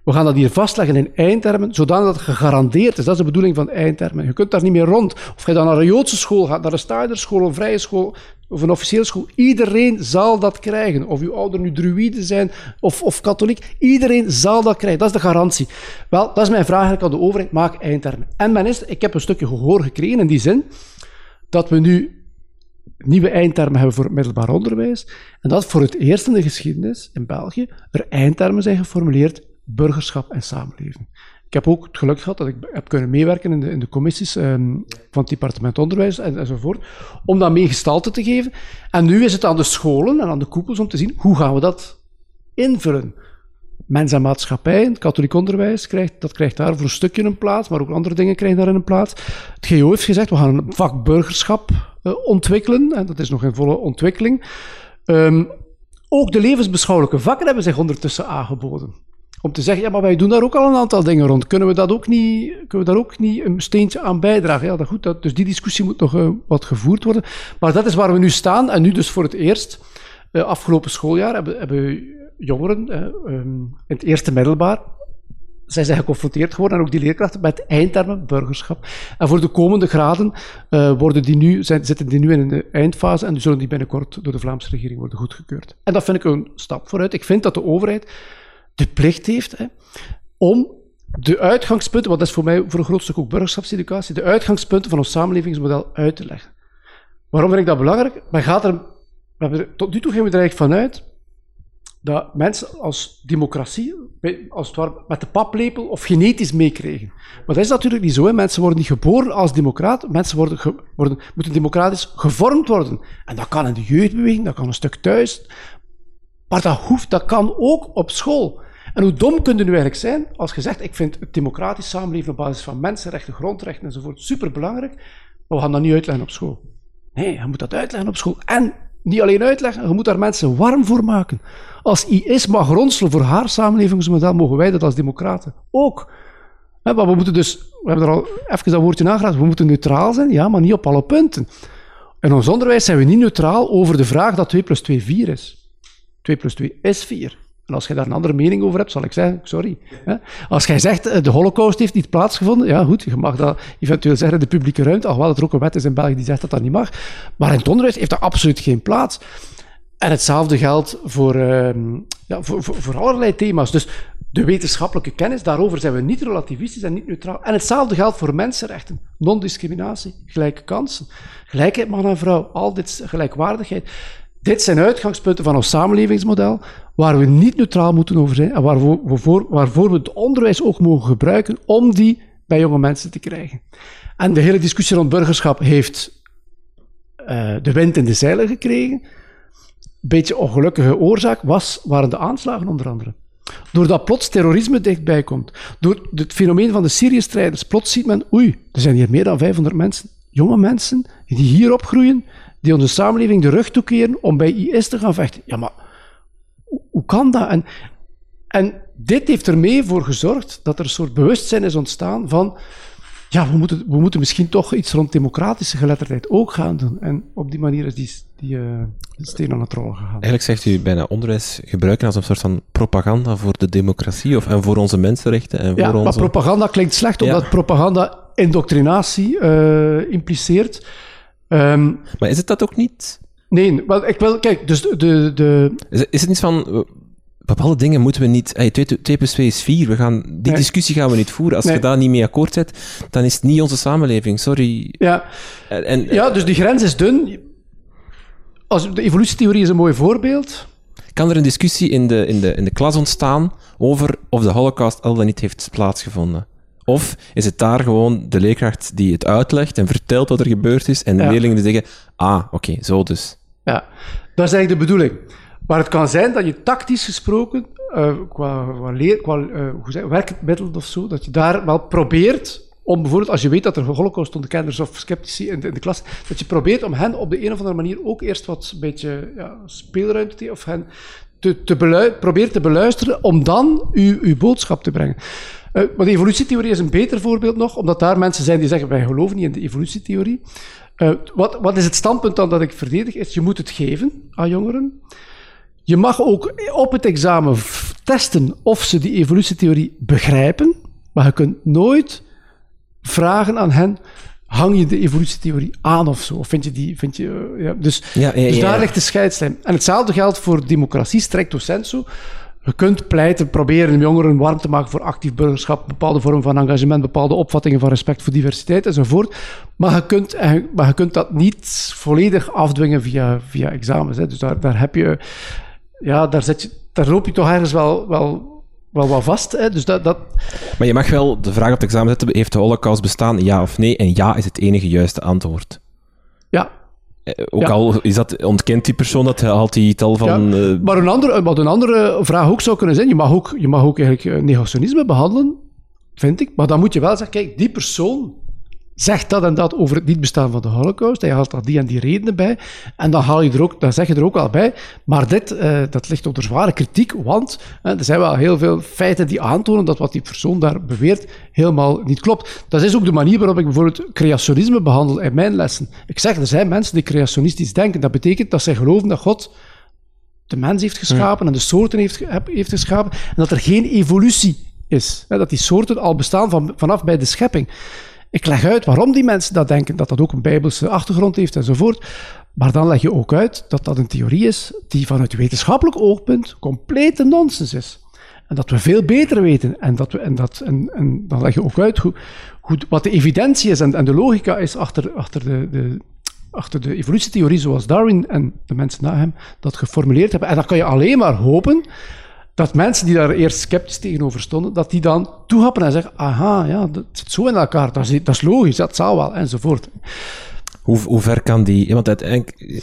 we gaan dat hier vastleggen in eindtermen, zodat het gegarandeerd is. Dat is de bedoeling van eindtermen. Je kunt daar niet meer rond. Of je dan naar een Joodse school gaat, naar een Steinerschool, een vrije school of een officiële school. Iedereen zal dat krijgen. Of uw ouder nu druïde zijn of, of katholiek. Iedereen zal dat krijgen. Dat is de garantie. Wel, dat is mijn vraag eigenlijk aan de overheid. Maak eindtermen. En men is, ik heb een stukje gehoor gekregen in die zin, dat we nu nieuwe eindtermen hebben voor het middelbaar onderwijs. En dat voor het eerst in de geschiedenis in België er eindtermen zijn geformuleerd burgerschap en samenleving. Ik heb ook het geluk gehad dat ik heb kunnen meewerken in de, in de commissies um, van het departement onderwijs en, enzovoort, om dat mee gestalte te geven. En nu is het aan de scholen en aan de koepels om te zien hoe gaan we dat invullen. Mens en maatschappij, het katholiek onderwijs, krijgt, dat krijgt daar voor een stukje een plaats, maar ook andere dingen krijgen daarin een plaats. Het GO heeft gezegd, we gaan een vak burgerschap uh, ontwikkelen, en dat is nog in volle ontwikkeling. Um, ook de levensbeschouwelijke vakken hebben zich ondertussen aangeboden om te zeggen, ja, maar wij doen daar ook al een aantal dingen rond. Kunnen we, dat ook niet, kunnen we daar ook niet een steentje aan bijdragen? Ja, dat goed, dat, dus die discussie moet nog uh, wat gevoerd worden. Maar dat is waar we nu staan. En nu dus voor het eerst, uh, afgelopen schooljaar, hebben, hebben jongeren uh, um, in het eerste middelbaar zij zijn geconfronteerd geworden, en ook die leerkrachten, met eindtermen burgerschap. En voor de komende graden worden die nu, zijn, zitten die nu in de eindfase en zullen die binnenkort door de Vlaamse regering worden goedgekeurd. En dat vind ik een stap vooruit. Ik vind dat de overheid de plicht heeft hè, om de uitgangspunten, want dat is voor mij voor een groot stuk ook burgerschapseducatie, de uitgangspunten van ons samenlevingsmodel uit te leggen. Waarom vind ik dat belangrijk? Men gaat er, tot nu toe gaan we er eigenlijk vanuit dat mensen als democratie, als het ware met de paplepel of genetisch meekregen. Maar dat is natuurlijk niet zo. Hè. Mensen worden niet geboren als democraat. Mensen worden, worden, moeten democratisch gevormd worden. En dat kan in de jeugdbeweging, dat kan een stuk thuis. Maar dat hoeft, dat kan ook op school. En hoe dom kun je nu eigenlijk zijn als je zegt, ik vind het democratisch samenleven op basis van mensenrechten, grondrechten enzovoort superbelangrijk, maar we gaan dat niet uitleggen op school. Nee, je moet dat uitleggen op school. En niet alleen uitleggen, je moet daar mensen warm voor maken. Als IS mag ronselen voor haar samenlevingsmodel, mogen wij dat als democraten ook. we moeten dus, we hebben er al even dat woordje aangeraakt, we moeten neutraal zijn, ja, maar niet op alle punten. In ons onderwijs zijn we niet neutraal over de vraag dat 2 plus 2 4 is. 2 plus 2 is 4. En als je daar een andere mening over hebt, zal ik zeggen, sorry. Als jij zegt, eh, de holocaust heeft niet plaatsgevonden, ja goed, je mag dat eventueel zeggen in de publieke ruimte, alhoewel er ook een wet is in België die zegt dat dat niet mag. Maar in het onderwijs heeft dat absoluut geen plaats. En hetzelfde geldt voor, uh, ja, voor, voor, voor, allerlei thema's. Dus de wetenschappelijke kennis, daarover zijn we niet relativistisch en niet neutraal. En hetzelfde geldt voor mensenrechten, non-discriminatie, gelijke kansen, gelijkheid man en vrouw, al dit gelijkwaardigheid. Dit zijn uitgangspunten van ons samenlevingsmodel, waar we niet neutraal moeten over zijn en waarvoor, waarvoor we het onderwijs ook mogen gebruiken om die bij jonge mensen te krijgen. En de hele discussie rond burgerschap heeft uh, de wind in de zeilen gekregen. Beetje ongelukkige oorzaak was, waren de aanslagen onder andere. Doordat plots terrorisme dichtbij komt, door het fenomeen van de Syrië-strijders, plots ziet men, oei, er zijn hier meer dan 500 mensen, jonge mensen, die hier opgroeien, die onze samenleving de rug toekeren om bij IS te gaan vechten. Ja, maar hoe kan dat? En, en dit heeft ermee voor gezorgd dat er een soort bewustzijn is ontstaan van ja, we moeten, we moeten misschien toch iets rond democratische geletterdheid ook gaan doen. En op die manier is die, die uh, steen aan het rollen gegaan. Eigenlijk zegt u bijna onderwijs gebruiken als een soort van propaganda voor de democratie of, en voor onze mensenrechten. En voor ja, onze... maar propaganda klinkt slecht, omdat ja. propaganda indoctrinatie uh, impliceert. Um, maar is het dat ook niet? Nee, maar ik wil, kijk, dus de... de... Is, is het niet van, bepaalde dingen moeten we niet... Hey, 2, 2 plus 2 is 4, we gaan, die nee. discussie gaan we niet voeren. Als nee. je daar niet mee akkoord zet, dan is het niet onze samenleving, sorry. Ja, en, ja dus die grens is dun. Als, de evolutietheorie is een mooi voorbeeld. Kan er een discussie in de, in, de, in de klas ontstaan over of de holocaust al dan niet heeft plaatsgevonden? Of is het daar gewoon de leerkracht die het uitlegt en vertelt wat er gebeurd is en de ja. leerlingen die zeggen, ah, oké, okay, zo dus. Ja, dat is eigenlijk de bedoeling. Maar het kan zijn dat je tactisch gesproken uh, qua, qua, leer, qua uh, hoe zeg, werkmiddelen of zo, dat je daar wel probeert om bijvoorbeeld, als je weet dat er holocaust-onderkenners of sceptici in de, in de, klas, dat je probeert om hen op de een of andere manier ook eerst wat een beetje ja, speelruimte te of hen te, te probeert te beluisteren om dan uw, uw boodschap te brengen. Uh, maar de evolutietheorie is een beter voorbeeld nog, omdat daar mensen zijn die zeggen, wij geloven niet in de evolutietheorie. Uh, wat, wat is het standpunt dan dat ik verdedig? Is, je moet het geven aan jongeren. Je mag ook op het examen testen of ze die evolutietheorie begrijpen, maar je kunt nooit vragen aan hen, hang je de evolutietheorie aan of zo? Of vind je die... Vind je, ja, dus ja, ja, dus daar ligt de scheidslijn. En hetzelfde geldt voor democratie, strecto sensu. Je kunt pleiten, proberen jongeren warm te maken voor actief burgerschap, bepaalde vormen van engagement, bepaalde opvattingen van respect voor diversiteit enzovoort. Maar je kunt, maar je kunt dat niet volledig afdwingen via, via examens. Hè. Dus daar, daar heb je... Ja, daar, zet je, daar loop je toch ergens wel, wel wel vast. Hè? Dus dat, dat... Maar je mag wel de vraag op het examen zetten: heeft de Holocaust bestaan? Ja of nee? En ja is het enige juiste antwoord. Ja. Eh, ook al is dat, ontkent die persoon dat, haalt hij tal van. Ja. Uh... Maar een andere, wat een andere vraag ook zou kunnen zijn: je mag ook, je mag ook eigenlijk eh, negationisme behandelen, vind ik. Maar dan moet je wel zeggen: kijk, die persoon zegt dat en dat over het niet bestaan van de Holocaust. Hij haalt daar die en die redenen bij. En dan, haal je er ook, dan zeg je er ook al bij. Maar dit uh, dat ligt onder zware kritiek, want er zijn wel heel veel feiten die aantonen dat wat die persoon daar beweert helemaal niet klopt. Dat is ook de manier waarop ik bijvoorbeeld creationisme behandel in mijn lessen. Ik zeg, er zijn mensen die creationistisch denken. Dat betekent dat zij geloven dat God de mens heeft geschapen en de soorten heeft, heeft geschapen en dat er geen evolutie is. Dat die soorten al bestaan van, vanaf bij de schepping. Ik leg uit waarom die mensen dat denken, dat dat ook een bijbelse achtergrond heeft enzovoort. Maar dan leg je ook uit dat dat een theorie is die vanuit wetenschappelijk oogpunt complete nonsens is. En dat we veel beter weten. En, dat we, en, dat, en, dan leg je ook uit hoe, wat de evidentie is en, en de logica is achter, achter, de, de, achter de evolutietheorie zoals Darwin en de mensen na hem dat geformuleerd hebben. En dan kan je alleen maar hopen dat mensen die daar eerst sceptisch tegenover stonden, dat die dan toehappen en zeggen, aha, ja, dat zit zo in elkaar, dat is, dat is logisch, dat zou wel, enzovoort. Hoe, hoe ver kan die... Want uiteindelijk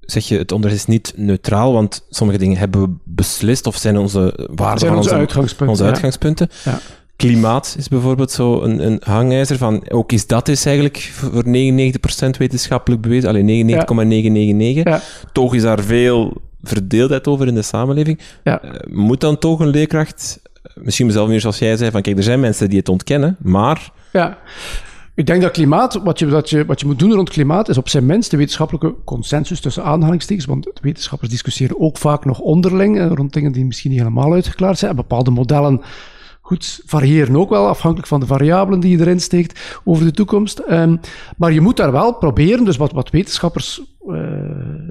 zeg je, het onderwijs is niet neutraal, want sommige dingen hebben we beslist of zijn onze waarden zijn onze, onze, uitgangspunten. Onze uitgangspunten. Ja. Klimaat is bijvoorbeeld zo een, een hangijzer van, ook is dat is eigenlijk voor 99% wetenschappelijk bewezen, alleen 99,999. Ja. Toch is daar veel verdeeldheid over in de samenleving. Ja. Uh, moet dan toch een leerkracht, misschien mezelf meer zoals jij zei, van kijk, er zijn mensen die het ontkennen, maar... Ja. Ik denk dat klimaat, wat je, wat, je, wat je moet doen rond klimaat, is op zijn minst de wetenschappelijke consensus tussen aanhalingstekens, want wetenschappers discussiëren ook vaak nog onderling eh, rond dingen die misschien niet helemaal uitgeklaard zijn. En bepaalde modellen goed, variëren ook wel, afhankelijk van de variabelen die je erin steekt over de toekomst. Um, maar je moet daar wel proberen, dus wat, wat wetenschappers uh,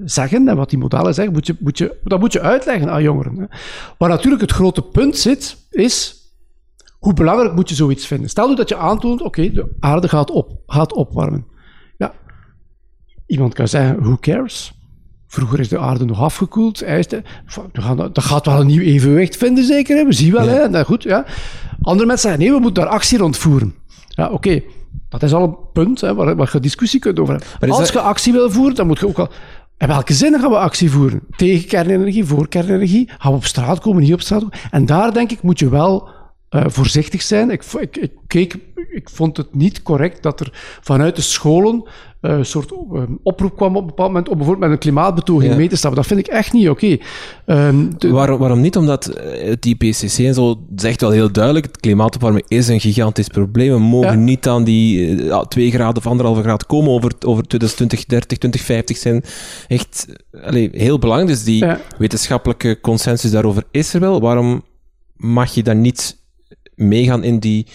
zeggen en wat die modellen zeggen, moet je, moet je, dat moet je uitleggen aan jongeren. Hè. Waar natuurlijk het grote punt zit, is hoe belangrijk moet je zoiets vinden? Stel nu dat je aantoont, oké, de aarde gaat, op, gaat opwarmen. Ja, iemand kan zeggen, who cares? Vroeger is de aarde nog afgekoeld. dat gaat wel een nieuw evenwicht vinden, zeker. Hè? We zien wel, ja. hè? Nou, goed, ja. Andere mensen zeggen, nee, we moeten daar actie rondvoeren. Ja, oké. Dat is al een punt hè, waar, waar je discussie kunt over hebben. Als je actie wil voeren, dan moet je ook al... In welke zin gaan we actie voeren? Tegen kernenergie, voor kernenergie? Gaan we op straat komen, niet op straat komen? En daar, denk ik, moet je wel uh, voorzichtig zijn. Ik, ik, ik, keek, ik vond het niet correct dat er vanuit de scholen uh, een soort uh, oproep kwam op een bepaald moment om bijvoorbeeld met een klimaatbetoging ja. mee te stappen. Dat vind ik echt niet oké. Okay. Um, waarom, waarom niet? Omdat het IPCC en zo zegt wel heel duidelijk, het klimaatopwarming is een gigantisch probleem. We mogen ja. niet aan die uh, 2 graden of anderhalve graad komen over, over 2020, 30, 2050 zijn echt allee, heel belangrijk. Dus die ja. wetenschappelijke consensus daarover is er wel. Waarom mag je dan niet meegaan in die.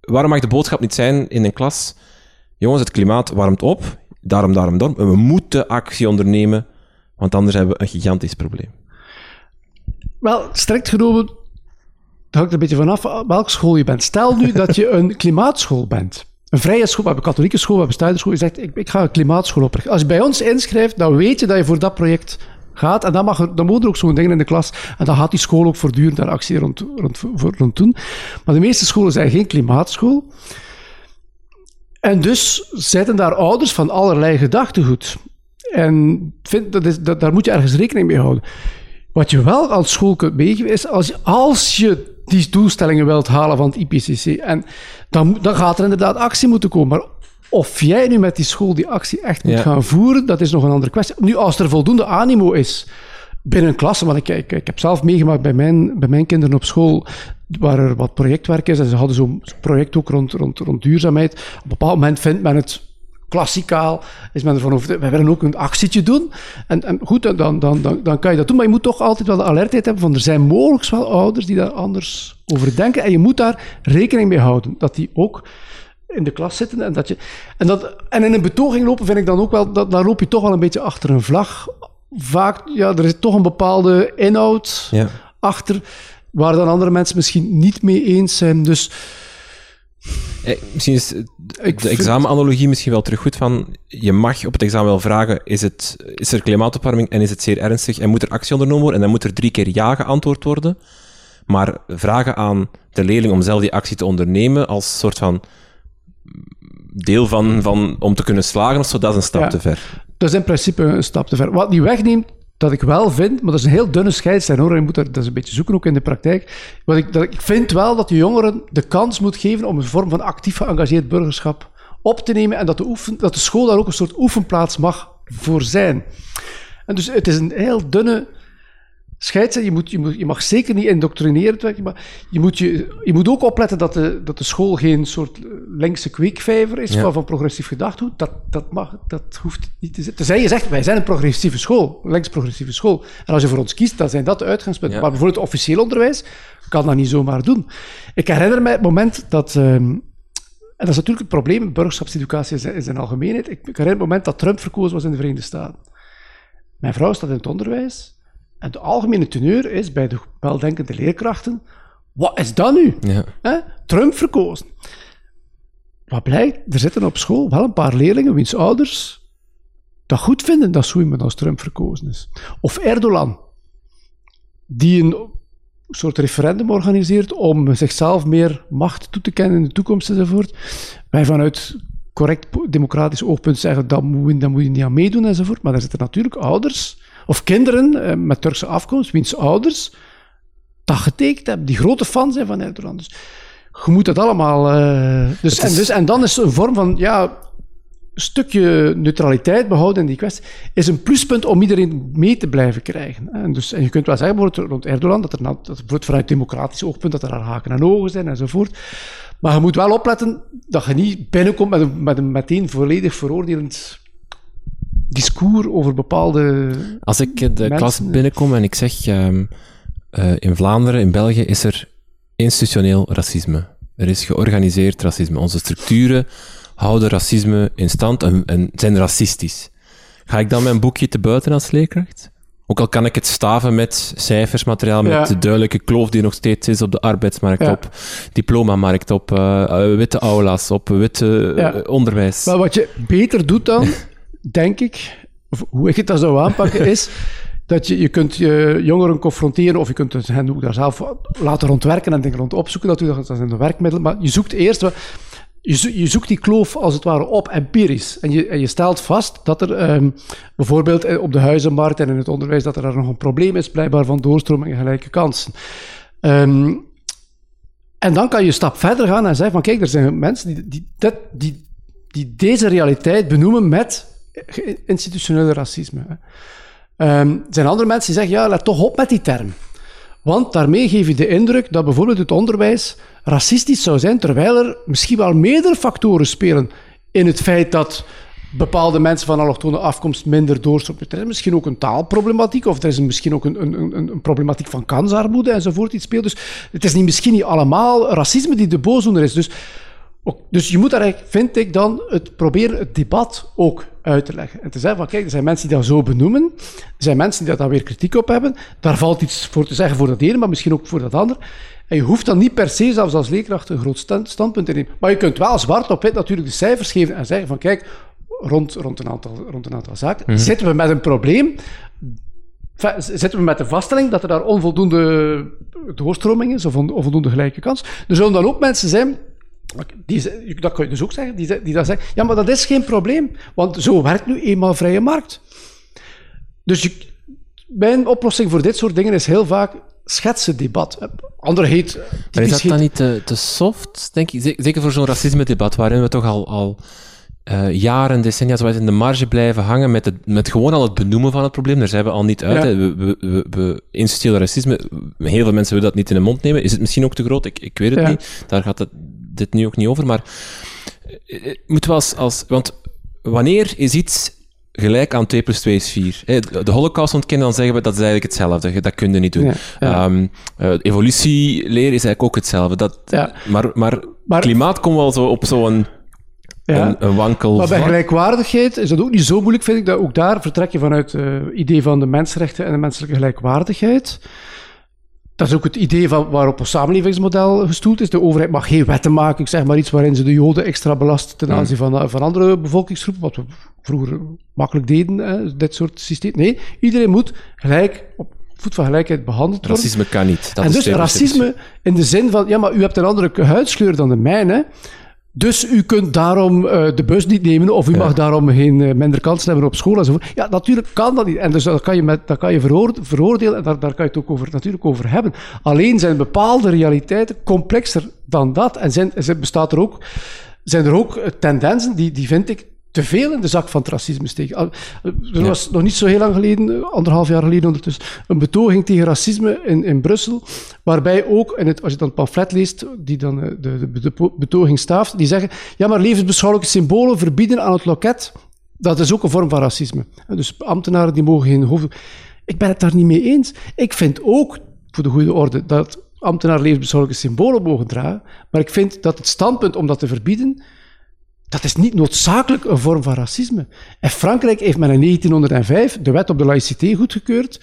Waarom mag de boodschap niet zijn in een klas? Jongens, het klimaat warmt op, daarom, daarom, daarom. En we moeten actie ondernemen, want anders hebben we een gigantisch probleem. Wel, strikt genomen, dat hangt er een beetje vanaf welke school je bent. Stel nu dat je een klimaatschool bent. Een vrije school, we hebben een katholieke school, we hebben een school. Je zegt, ik, ik ga een klimaatschool oprichten. Als je bij ons inschrijft, dan weet je dat je voor dat project En dan, mag er, dan ook zo'n dingen in de klas. En dan gaat die school ook voortdurend daar actie rond, rond, rond doen. Maar de meeste scholen zijn geen klimaatschool. En dus zitten daar ouders van allerlei gedachtegoed. En vind, dat is, dat, daar moet je ergens rekening mee houden. Wat je wel als school kunt meegeven is, als je, als je die doelstellingen wilt halen van het IPCC, en dan, dan gaat er inderdaad actie moeten komen. Maar of jij nu met die school die actie echt moet Ja. gaan voeren, dat is nog een andere kwestie. Nu, als er voldoende animo is binnen een klas, want ik, ik, ik heb zelf meegemaakt bij mijn, bij mijn kinderen op school, waar er wat projectwerk is, en ze hadden zo'n project ook rond, rond, rond duurzaamheid. Op een bepaald moment vindt men het klassikaal, is men ervan overtuigd, wij willen ook een actietje doen. En, en goed, dan, dan, dan, dan, dan kan je dat doen, maar je moet toch altijd wel de alertheid hebben van er zijn mogelijk wel ouders die daar anders over denken, en je moet daar rekening mee houden, dat die ook in de klas zitten. En, dat je, en, dat, en in een betoging lopen vind ik dan ook wel, dat, daar loop je toch wel een beetje achter een vlag. Vaak, ja, er is toch een bepaalde inhoud Ja. achter, waar dan andere mensen misschien niet mee eens zijn. Dus Eh, misschien is Ik de vind- examenanalogie misschien wel terug goed van, je mag op het examen wel vragen, is, het, is er klimaatopwarming en is het zeer ernstig en moet er actie ondernomen worden en dan moet er drie keer ja geantwoord worden. Maar vragen aan de leerling om zelf die actie te ondernemen als soort van deel van, van om te kunnen slagen of zo, dat is een stap Ja. te ver. dat is in principe een stap te ver. Wat niet wegneemt, dat ik wel vind, maar dat is een heel dunne scheidslijn hoor, je moet daar, dat is een beetje zoeken ook in de praktijk. Wat ik, dat, ik vind wel dat de jongeren de kans moet geven om een vorm van actief geëngageerd burgerschap op te nemen en dat de, oefen, dat de school daar ook een soort oefenplaats mag voor zijn. En dus het is een heel dunne scheidslijn. Je, moet, je, moet, je mag zeker niet indoctrinerend werken, maar je moet, je, je moet ook opletten dat de, dat de school geen soort linkse kweekvijver is Ja. van, van progressief gedachtegoed. Dat, dat, mag, dat hoeft niet te zijn. Tenzij je zegt, wij zijn een progressieve school, links-progressieve school. En als je voor ons kiest, dan zijn dat de uitgangspunten. Ja. Maar bijvoorbeeld officieel onderwijs kan dat niet zomaar doen. Ik herinner mij het moment dat... ehm, en dat is natuurlijk het probleem burgerschapseducatie in zijn- in zijn algemeenheid. Ik, ik herinner het moment dat Trump verkozen was in de Verenigde Staten. Mijn vrouw staat in het onderwijs. En de algemene teneur is bij de weldenkende leerkrachten: wat is dat nu? Ja. Trump verkozen. Wat blijkt? Er zitten op school wel een paar leerlingen wiens ouders dat goed vinden dat zo iemand als Trump verkozen is. Of Erdogan, die een soort referendum organiseert om zichzelf meer macht toe te kennen in de toekomst enzovoort. Wij vanuit correct democratisch oogpunt zeggen dat moet, dat moet je niet aan meedoen enzovoort. Maar er zitten natuurlijk ouders of kinderen eh, met Turkse afkomst, wiens ouders dat getekend hebben, die grote fan zijn van Erdogan. Dus je moet dat allemaal. eh, dus, is- en, dus, en dan is een vorm van ja, stukje neutraliteit behouden in die kwestie, is een pluspunt om iedereen mee te blijven krijgen. En, dus, en je kunt wel zeggen, bijvoorbeeld rond Erdogan, dat er, dat er bijvoorbeeld vanuit democratisch oogpunt, dat er daar haken en ogen zijn enzovoort. Maar je moet wel opletten dat je niet binnenkomt met een, met een meteen volledig veroordelend discours over bepaalde... Als ik de Mensen- klas binnenkom en ik zeg, ehm, eh, in Vlaanderen, in België, is er institutioneel racisme. Er is georganiseerd racisme. Onze structuren houden racisme in stand en, en zijn racistisch. Ga ik dan mijn boekje te buiten als leerkracht? Ook al kan ik het staven met cijfers, materiaal, met Ja. de duidelijke kloof die nog steeds is op de arbeidsmarkt, Ja. op diplomamarkt, op eh, eh, witte aula's, op witte Ja. onderwijs. Maar wat je beter doet dan, denk ik, hoe ik het dan zou aanpakken, is dat je, je kunt je jongeren confronteren of je kunt hen ook daar zelf laten rondwerken en dingen rond opzoeken. Natuurlijk, dat zijn de werkmiddelen. Maar je zoekt eerst... Je, zo- je zoekt die kloof als het ware op, empirisch. En je, en je stelt vast dat er ehm, bijvoorbeeld eh, op de huizenmarkt en in het onderwijs dat er daar nog een probleem is, blijkbaar van doorstroming en gelijke kansen. Ehm, en dan kan je een stap verder gaan en zeggen van kijk, er zijn mensen die, die, dat, die, die deze realiteit benoemen met institutionele racisme. hè. Ehm, er zijn andere mensen die zeggen, ja, let toch op met die term. Want daarmee geef je de indruk dat bijvoorbeeld het onderwijs racistisch zou zijn, terwijl er misschien wel meerdere factoren spelen in het feit dat bepaalde mensen van allochtone afkomst minder doorstromen. Er is misschien ook een taalproblematiek, of er is misschien ook een, een, een, een problematiek van kansarmoede enzovoort die speelt. Dus het is niet, misschien niet allemaal racisme die de boosdoener is. Dus, dus je moet daar eigenlijk, vind ik dan, het, proberen het debat ook uit te leggen. En te zeggen van, kijk, er zijn mensen die dat zo benoemen, er zijn mensen die daar weer kritiek op hebben, daar valt iets voor te zeggen voor dat ene, maar misschien ook voor dat ander. En je hoeft dan niet per se, zelfs als leerkracht, een groot stand- standpunt te nemen. Maar je kunt wel zwart op wit natuurlijk de cijfers geven en zeggen van, kijk, rond, rond, een, aantal, rond een aantal zaken zitten we met een probleem. Zitten we met de vaststelling dat er daar onvoldoende doorstroming is of on- onvoldoende gelijke kans. Er zullen dan ook mensen zijn die, dat kun je dus ook zeggen, die, dan zeggen, ja, maar dat is geen probleem, want zo werkt nu eenmaal vrije markt. Dus je, mijn oplossing voor dit soort dingen is heel vaak schetsen debat. Andere heet. Maar is dat dan niet te, te, soft, denk ik? Zeker voor zo'n racisme-debat, waarin we toch al, al uh, jaren, decennia zo in de marge blijven hangen met, het, met gewoon al het benoemen van het probleem. Daar zijn we al niet uit. We, we, we, we institutioneel racisme, heel veel mensen willen dat niet in de mond nemen. Is het misschien ook te groot? Ik, ik weet het ja. niet. Daar gaat het, dit nu ook niet over. Maar uh, moeten we als, als... Want wanneer is iets gelijk aan 2 plus 2 is 4. De holocaust ontkennen, dan zeggen we dat is eigenlijk hetzelfde. Dat kun je niet doen. Ja, ja. Um, uh, evolutieleer is eigenlijk ook hetzelfde. Dat, ja. maar, maar, maar, klimaat komt wel zo op zo'n een, een, wankel Maar bij gelijkwaardigheid is dat ook niet zo moeilijk, vind ik. Dat ook daar vertrek je vanuit het uh, idee van de mensenrechten en de menselijke gelijkwaardigheid. Dat is ook het idee van waarop een samenlevingsmodel gestoeld is. De overheid mag geen wetten maken, ik zeg maar iets waarin ze de Joden extra belasten ten aanzien van, eh, van andere bevolkingsgroepen, wat we vroeger makkelijk deden, hè, dit soort systeem. Nee, iedereen moet gelijk op voet van gelijkheid behandeld worden. Racisme kan niet. Dat en dus racisme in de zin van, ja, maar u hebt een andere huidskleur dan de mijne. Dus u kunt daarom uh, de bus niet nemen, of u ja. mag daarom geen uh, minder kansen hebben op school enzovoort. Ja, natuurlijk kan dat niet. En dus dat kan je, met, dat kan je veroordelen en daar, daar kan je het ook over, natuurlijk over hebben. Alleen zijn bepaalde realiteiten complexer dan dat. En zijn, bestaat er ook, zijn er ook tendensen, die, die vind ik te veel in de zak van het racisme steken. Er was nog niet zo heel lang geleden, anderhalf jaar geleden ondertussen, een betoging tegen racisme in, in Brussel, waarbij ook, in het, als je dan het pamflet leest, die dan eh, de, de, de betoging staaft, die zeggen, ja, maar levensbeschouwelijke symbolen verbieden aan het loket, dat is ook een vorm van racisme. Dus ambtenaren die mogen geen hoofd... Ik ben het daar niet mee eens. Ik vind ook, voor de goede orde, dat ambtenaren levensbeschouwelijke symbolen mogen dragen, maar ik vind dat het standpunt om dat te verbieden dat is niet noodzakelijk een vorm van racisme. En Frankrijk heeft met in 1905 de wet op de laïcité goedgekeurd,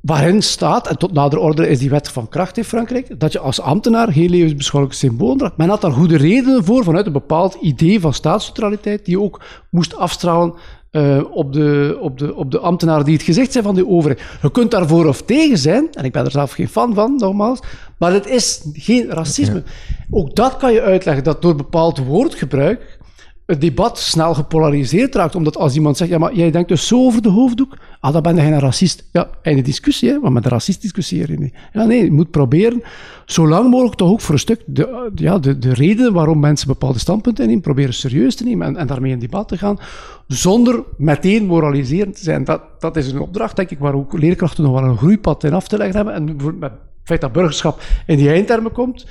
waarin staat, en tot nader orde is die wet van kracht in Frankrijk, dat je als ambtenaar geen levensbeschouwelijke symbool draagt. Men had daar goede redenen voor, vanuit een bepaald idee van staatsneutraliteit, die ook moest afstralen uh, op, de, op, de, op de ambtenaren die het gezegd zijn van de overheid. Je kunt daarvoor of tegen zijn, en ik ben er zelf geen fan van, nogmaals, maar het is geen racisme. Ook dat kan je uitleggen, dat door bepaald woordgebruik het debat snel gepolariseerd raakt. Omdat als iemand zegt, ja, maar jij denkt dus zo over de hoofddoek, ah, dan ben je een racist. Ja, einde discussie, hè, maar met een racist discussiëren je niet. Nee, je moet proberen, zo lang mogelijk toch ook voor een stuk, de, ja, de, de reden waarom mensen bepaalde standpunten innemen, proberen serieus te nemen en, en daarmee in debat te gaan, zonder meteen moraliserend te zijn. Dat, dat is een opdracht, denk ik, waar ook leerkrachten nog wel een groeipad in af te leggen hebben. En het feit dat burgerschap in die eindtermen komt,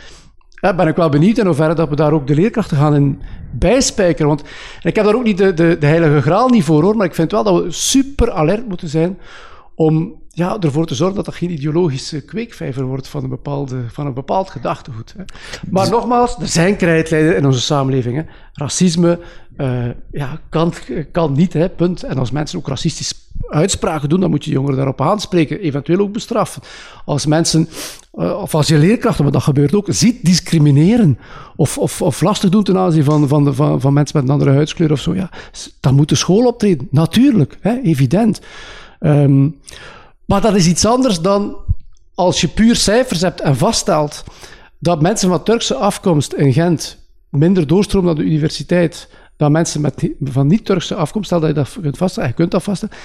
ja, ben ik wel benieuwd in hoeverre dat we daar ook de leerkrachten gaan in bijspijkeren. Want ik heb daar ook niet de, de, de heilige graal niet voor hoor, maar ik vind wel dat we super alert moeten zijn om ja, ervoor te zorgen dat dat geen ideologische kweekvijver wordt van een, bepaalde, van een bepaald gedachtegoed. Hè. Maar dus- nogmaals, er zijn krijtlijnen in onze samenleving. Hè. Racisme uh, ja, kan, kan niet, hè, punt. En als mensen ook racistische uitspraken doen, dan moet je jongeren daarop aanspreken, eventueel ook bestraffen. Als mensen, uh, of als je leerkrachten, maar dat gebeurt ook, ziet discrimineren of, of, of lastig doen ten aanzien van, van, de, van, van mensen met een andere huidskleur of zo, ja, dan moet de school optreden. Natuurlijk, hè, evident. Um, maar dat is iets anders dan als je puur cijfers hebt en vaststelt dat mensen van Turkse afkomst in Gent minder doorstromen naar de universiteit dan mensen met, van niet-Turkse afkomst, stel dat je dat kunt vaststellen, je kunt dat vaststellen,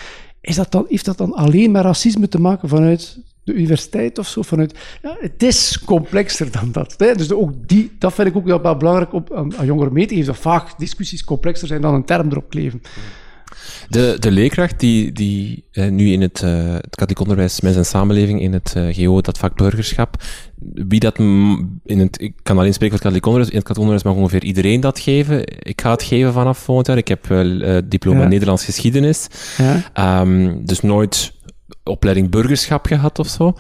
is dat dan, heeft dat dan alleen met racisme te maken vanuit de universiteit of zo? Vanuit, ja, het is complexer dan dat. Hè? Dus ook die, dat vind ik ook wel belangrijk om aan, aan jongeren mee te geven, dat vaak discussies complexer zijn dan een term erop kleven. De, de leerkracht die, die eh, nu in het, uh, het katholiek onderwijs, mens en samenleving, in het uh, GO, dat vak burgerschap, wie dat in het, ik kan alleen spreken voor het katholiek onderwijs, in het katholiek onderwijs mag ongeveer iedereen dat geven. Ik ga het geven vanaf volgend jaar. Ik heb diploma ja. Nederlands geschiedenis. Ja. Um, dus nooit opleiding burgerschap gehad of zo.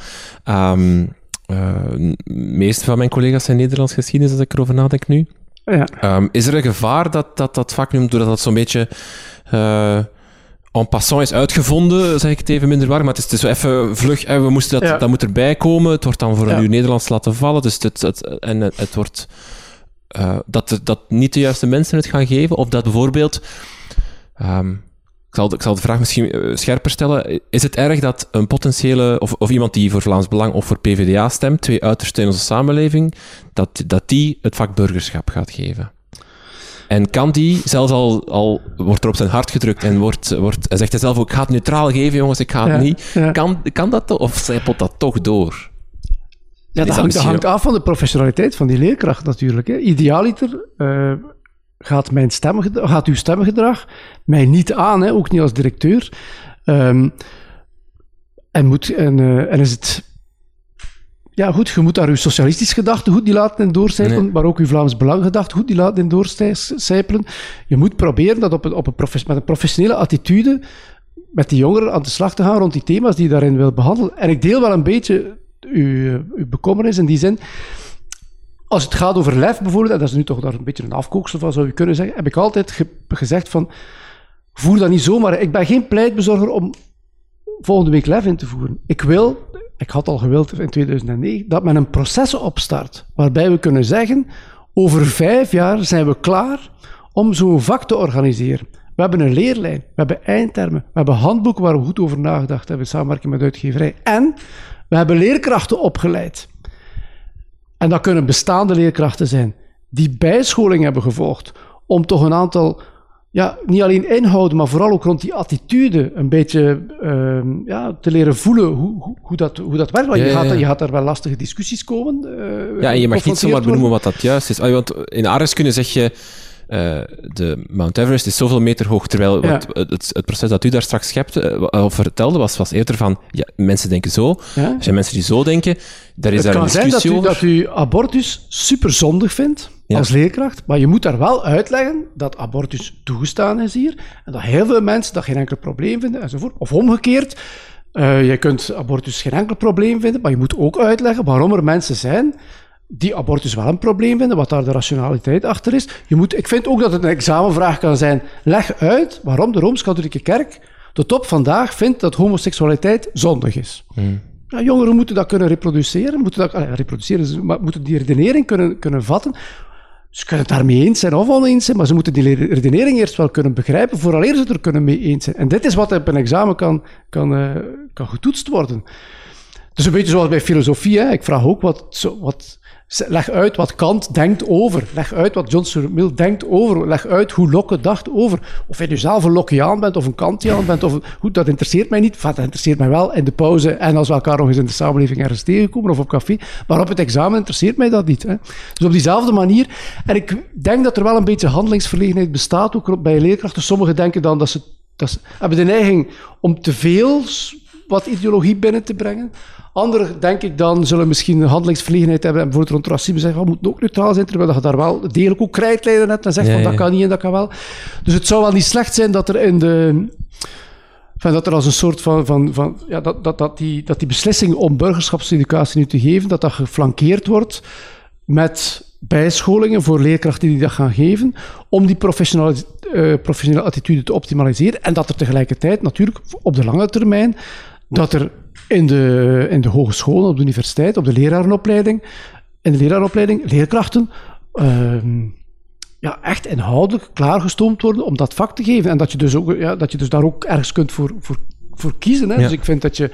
Um, de meeste van mijn collega's zijn Nederlands geschiedenis, als ik erover nadenk nu. Ja. Um, is er een gevaar dat dat, dat vak nu, doordat dat zo'n beetje uh, en passant is uitgevonden, zeg ik het even minder warm, maar het is, zo even vlug, en we moesten dat, ja. dat moet erbij komen, het wordt dan voor een uur Nederlands laten vallen, dus het, het, en het, het wordt... Uh, dat, dat niet de juiste mensen het gaan geven, of dat bijvoorbeeld... Um, ik zal, ik zal de vraag misschien uh, scherper stellen. Is het erg dat een potentiële, of, of iemand die voor Vlaams Belang of voor PvdA stemt, twee uitersten in onze samenleving, dat, dat die het vak burgerschap gaat geven? En kan die, zelfs al, al wordt er op zijn hart gedrukt en wordt, wordt, hij zegt hij zelf ook, ik ga het neutraal geven, jongens, ik ga het niet. Kan, kan dat, of zijpelt dat toch door? Ja, dat, hangt, hangt, af van de professionaliteit van die leerkracht natuurlijk. Hè. Idealiter uh, gaat, mijn stemgedrag, gaat uw stemgedrag mij niet aan, hè, ook niet als directeur. Um, en, moet, en, uh, en is het ja, goed, je moet daar je socialistisch gedachte goed niet laten doorcijpelen, maar ook je Vlaams gedachte goed niet laten doorcijpelen. Je moet proberen dat op een, op een met een professionele attitude met die jongeren aan de slag te gaan rond die thema's die je daarin wil behandelen. En ik deel wel een beetje uw, uw bekommernis in die zin. Als het gaat over lef bijvoorbeeld, en dat is nu toch daar een beetje een afkooksel van, zou je kunnen zeggen, heb ik altijd gezegd van, voer dat niet zomaar. Ik ben geen pleitbezorger om volgende week lef in te voeren. Ik wil ik had al gewild in 2009, dat men een proces opstart waarbij we kunnen zeggen, over vijf jaar zijn we klaar om zo'n vak te organiseren. We hebben een leerlijn, we hebben eindtermen, we hebben handboeken waar we goed over nagedacht hebben, samenwerking met uitgeverij. En we hebben leerkrachten opgeleid. En dat kunnen bestaande leerkrachten zijn die bijscholing hebben gevolgd om toch een aantal ja, niet alleen inhouden, maar vooral ook rond die attitude een beetje uh, ja, te leren voelen hoe, hoe, hoe, dat, hoe dat werkt. Want je, gaat, je gaat daar wel lastige discussies komen. Uh, ja, en je mag niet zomaar benoemen wat dat juist is. Ah, want in aardrijkskunde zeg je, uh, de Mount Everest is zoveel meter hoog, terwijl ja. wat, het, het, proces dat u daar straks schepte, of vertelde, was, was eerder van, ja, mensen denken zo, ja? er zijn mensen die zo denken, daar is het daar een discussie Het kan zijn dat u, dat u abortus super zondig vindt, als leerkracht. Maar je moet daar wel uitleggen dat abortus toegestaan is hier. En dat heel veel mensen dat geen enkel probleem vinden enzovoort. Of omgekeerd. Uh, je kunt abortus geen enkel probleem vinden, maar je moet ook uitleggen waarom er mensen zijn die abortus wel een probleem vinden, wat daar de rationaliteit achter is. Je moet, ik vind ook dat het een examenvraag kan zijn. Leg uit waarom de Rooms-Katholieke Kerk tot op vandaag vindt dat homoseksualiteit zondig is. Hmm. Ja, jongeren moeten dat kunnen reproduceren, moeten, dat, reproduceren, maar moeten die redenering kunnen, kunnen vatten. Ze kunnen het daarmee eens zijn of oneens zijn, maar ze moeten die redenering eerst wel kunnen begrijpen, vooraleer ze het er kunnen mee eens zijn. En dit is wat op een examen kan, kan, uh, kan getoetst worden. Dus een beetje zoals bij filosofie. Hè. Ik vraag ook wat, wat, Leg uit wat Kant denkt over. Leg uit wat John Stuart Mill denkt over. Leg uit hoe Locke dacht over. Of je nu zelf een Lockeaan bent of een Kantiaan bent. Of, goed, dat interesseert mij niet. dat interesseert mij wel in de pauze en als we elkaar nog eens in de samenleving ergens tegenkomen of op café. Maar op het examen interesseert mij dat niet. Hè. Dus op diezelfde manier. En ik denk dat er wel een beetje handelingsverlegenheid bestaat, ook bij leerkrachten. Sommigen denken dan dat ze, dat ze hebben de neiging om te veel wat ideologie binnen te brengen. Anderen, denk ik dan, zullen misschien een handelingsverlegenheid hebben en bijvoorbeeld rond racisme zeggen, we moeten ook neutraal zijn, terwijl je daar wel degelijk ook krijtlijnen hebt en zegt van dat kan niet en dat kan wel. Dus het zou wel niet slecht zijn dat er in de... Van dat er als een soort van, van, van ja, dat, dat, dat, die, dat die beslissing om burgerschapseducatie nu te geven, dat dat geflankeerd wordt met bijscholingen voor leerkrachten die dat gaan geven, om die professionele, uh, professionele attitude te optimaliseren. En dat er tegelijkertijd natuurlijk op de lange termijn, dat er in de, in de hogescholen, op de universiteit, op de lerarenopleiding, in de lerarenopleiding, leerkrachten ehm, ja, echt inhoudelijk klaargestoomd worden om dat vak te geven. En dat je dus, ook, ja, dat je dus daar ook ergens kunt voor, voor, voor kiezen. Hè? Dus ik vind dat je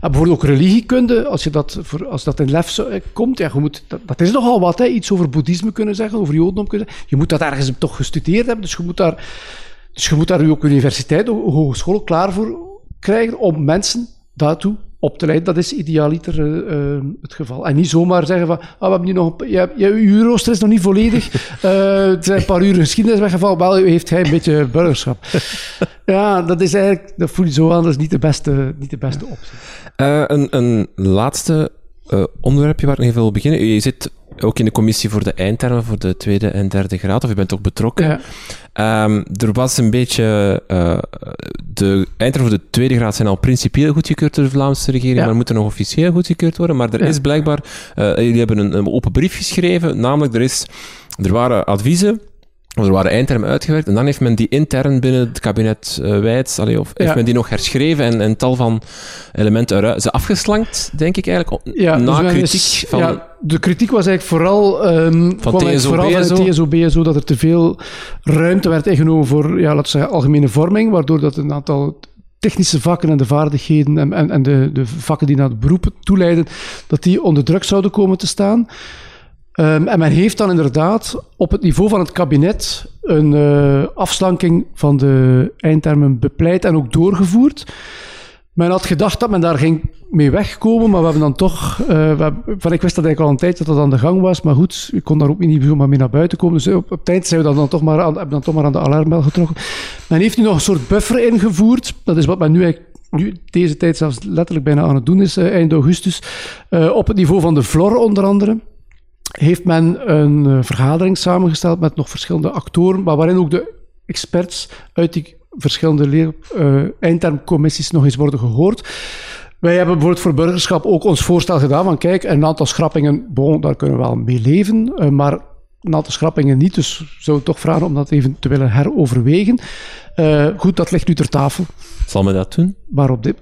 bijvoorbeeld ook religiekunde, als, je dat, voor, als dat in lef eh, komt, ja, je moet, dat, dat is nogal wat, hè? iets over boeddhisme kunnen zeggen, over jodendom kunnen zeggen. Je moet dat ergens toch gestudeerd hebben, dus je moet daar, dus je moet daar ook universiteit, hogeschool klaar voor krijgen om mensen daartoe op te leiden. Dat is idealiter uh, het geval. En niet zomaar zeggen van, ah, we hebben nu nog een, je, je, uw rooster is nog niet volledig. Uh, het zijn een paar uur geschiedenis weggevallen. Wel, heeft hij een beetje burgerschap. ja, dat is eigenlijk, dat voel je zo aan, dat is niet de beste, niet de beste optie. Een, een laatste onderwerpje waar ik nog even wil beginnen. Je zit ook in de commissie voor de eindtermen voor de tweede en derde graad, of je bent ook betrokken. Ja. Um, er was een beetje. Uh, de eindtermen voor de tweede graad zijn al principieel goedgekeurd door de Vlaamse regering, maar moeten nog officieel goedgekeurd worden. Maar er is blijkbaar. Uh, jullie hebben een, een, open brief geschreven, namelijk er, is, er waren adviezen er waren eindtermen uitgewerkt en dan heeft men die intern binnen het kabinet uh, of heeft men die nog herschreven en een tal van elementen eruit. Ze afgeslankt, denk ik eigenlijk, ja, na dus kritiek van... Ja, de kritiek was eigenlijk vooral, um, van, vooral van TSOB zo dat er te veel ruimte werd ingenomen voor, ja, laten we zeggen, algemene vorming, waardoor dat een aantal technische vakken en de vaardigheden en, en, en de, de vakken die naar het beroep toeleiden, dat die onder druk zouden komen te staan. Ehm, en men heeft dan inderdaad op het niveau van het kabinet een uh, afslanking van de eindtermen bepleit en ook doorgevoerd. Men had gedacht dat men daar ging mee wegkomen, maar we hebben dan toch... Uh, van, ik wist dat eigenlijk al een tijd dat dat aan de gang was, maar goed, ik kon daar ook niet zomaar mee naar buiten komen. Dus op, op eind zijn we dan toch maar aan, hebben dan toch maar aan de alarmbel getrokken. Men heeft nu nog een soort buffer ingevoerd. Dat is wat men nu nu deze tijd zelfs letterlijk bijna aan het doen is, eind augustus. Op het niveau van de FLOR onder andere heeft men een uh, vergadering samengesteld met nog verschillende actoren, maar waarin ook de experts uit die verschillende leer, uh, eindtermcommissies nog eens worden gehoord. Wij hebben bijvoorbeeld voor burgerschap ook ons voorstel gedaan van kijk, een aantal schrappingen, bon, daar kunnen we wel mee leven, uh, maar een aantal schrappingen niet, dus zou ik toch vragen om dat even te willen heroverwegen. Uh, goed, dat ligt nu ter tafel. Zal me dat doen? Maar op dit...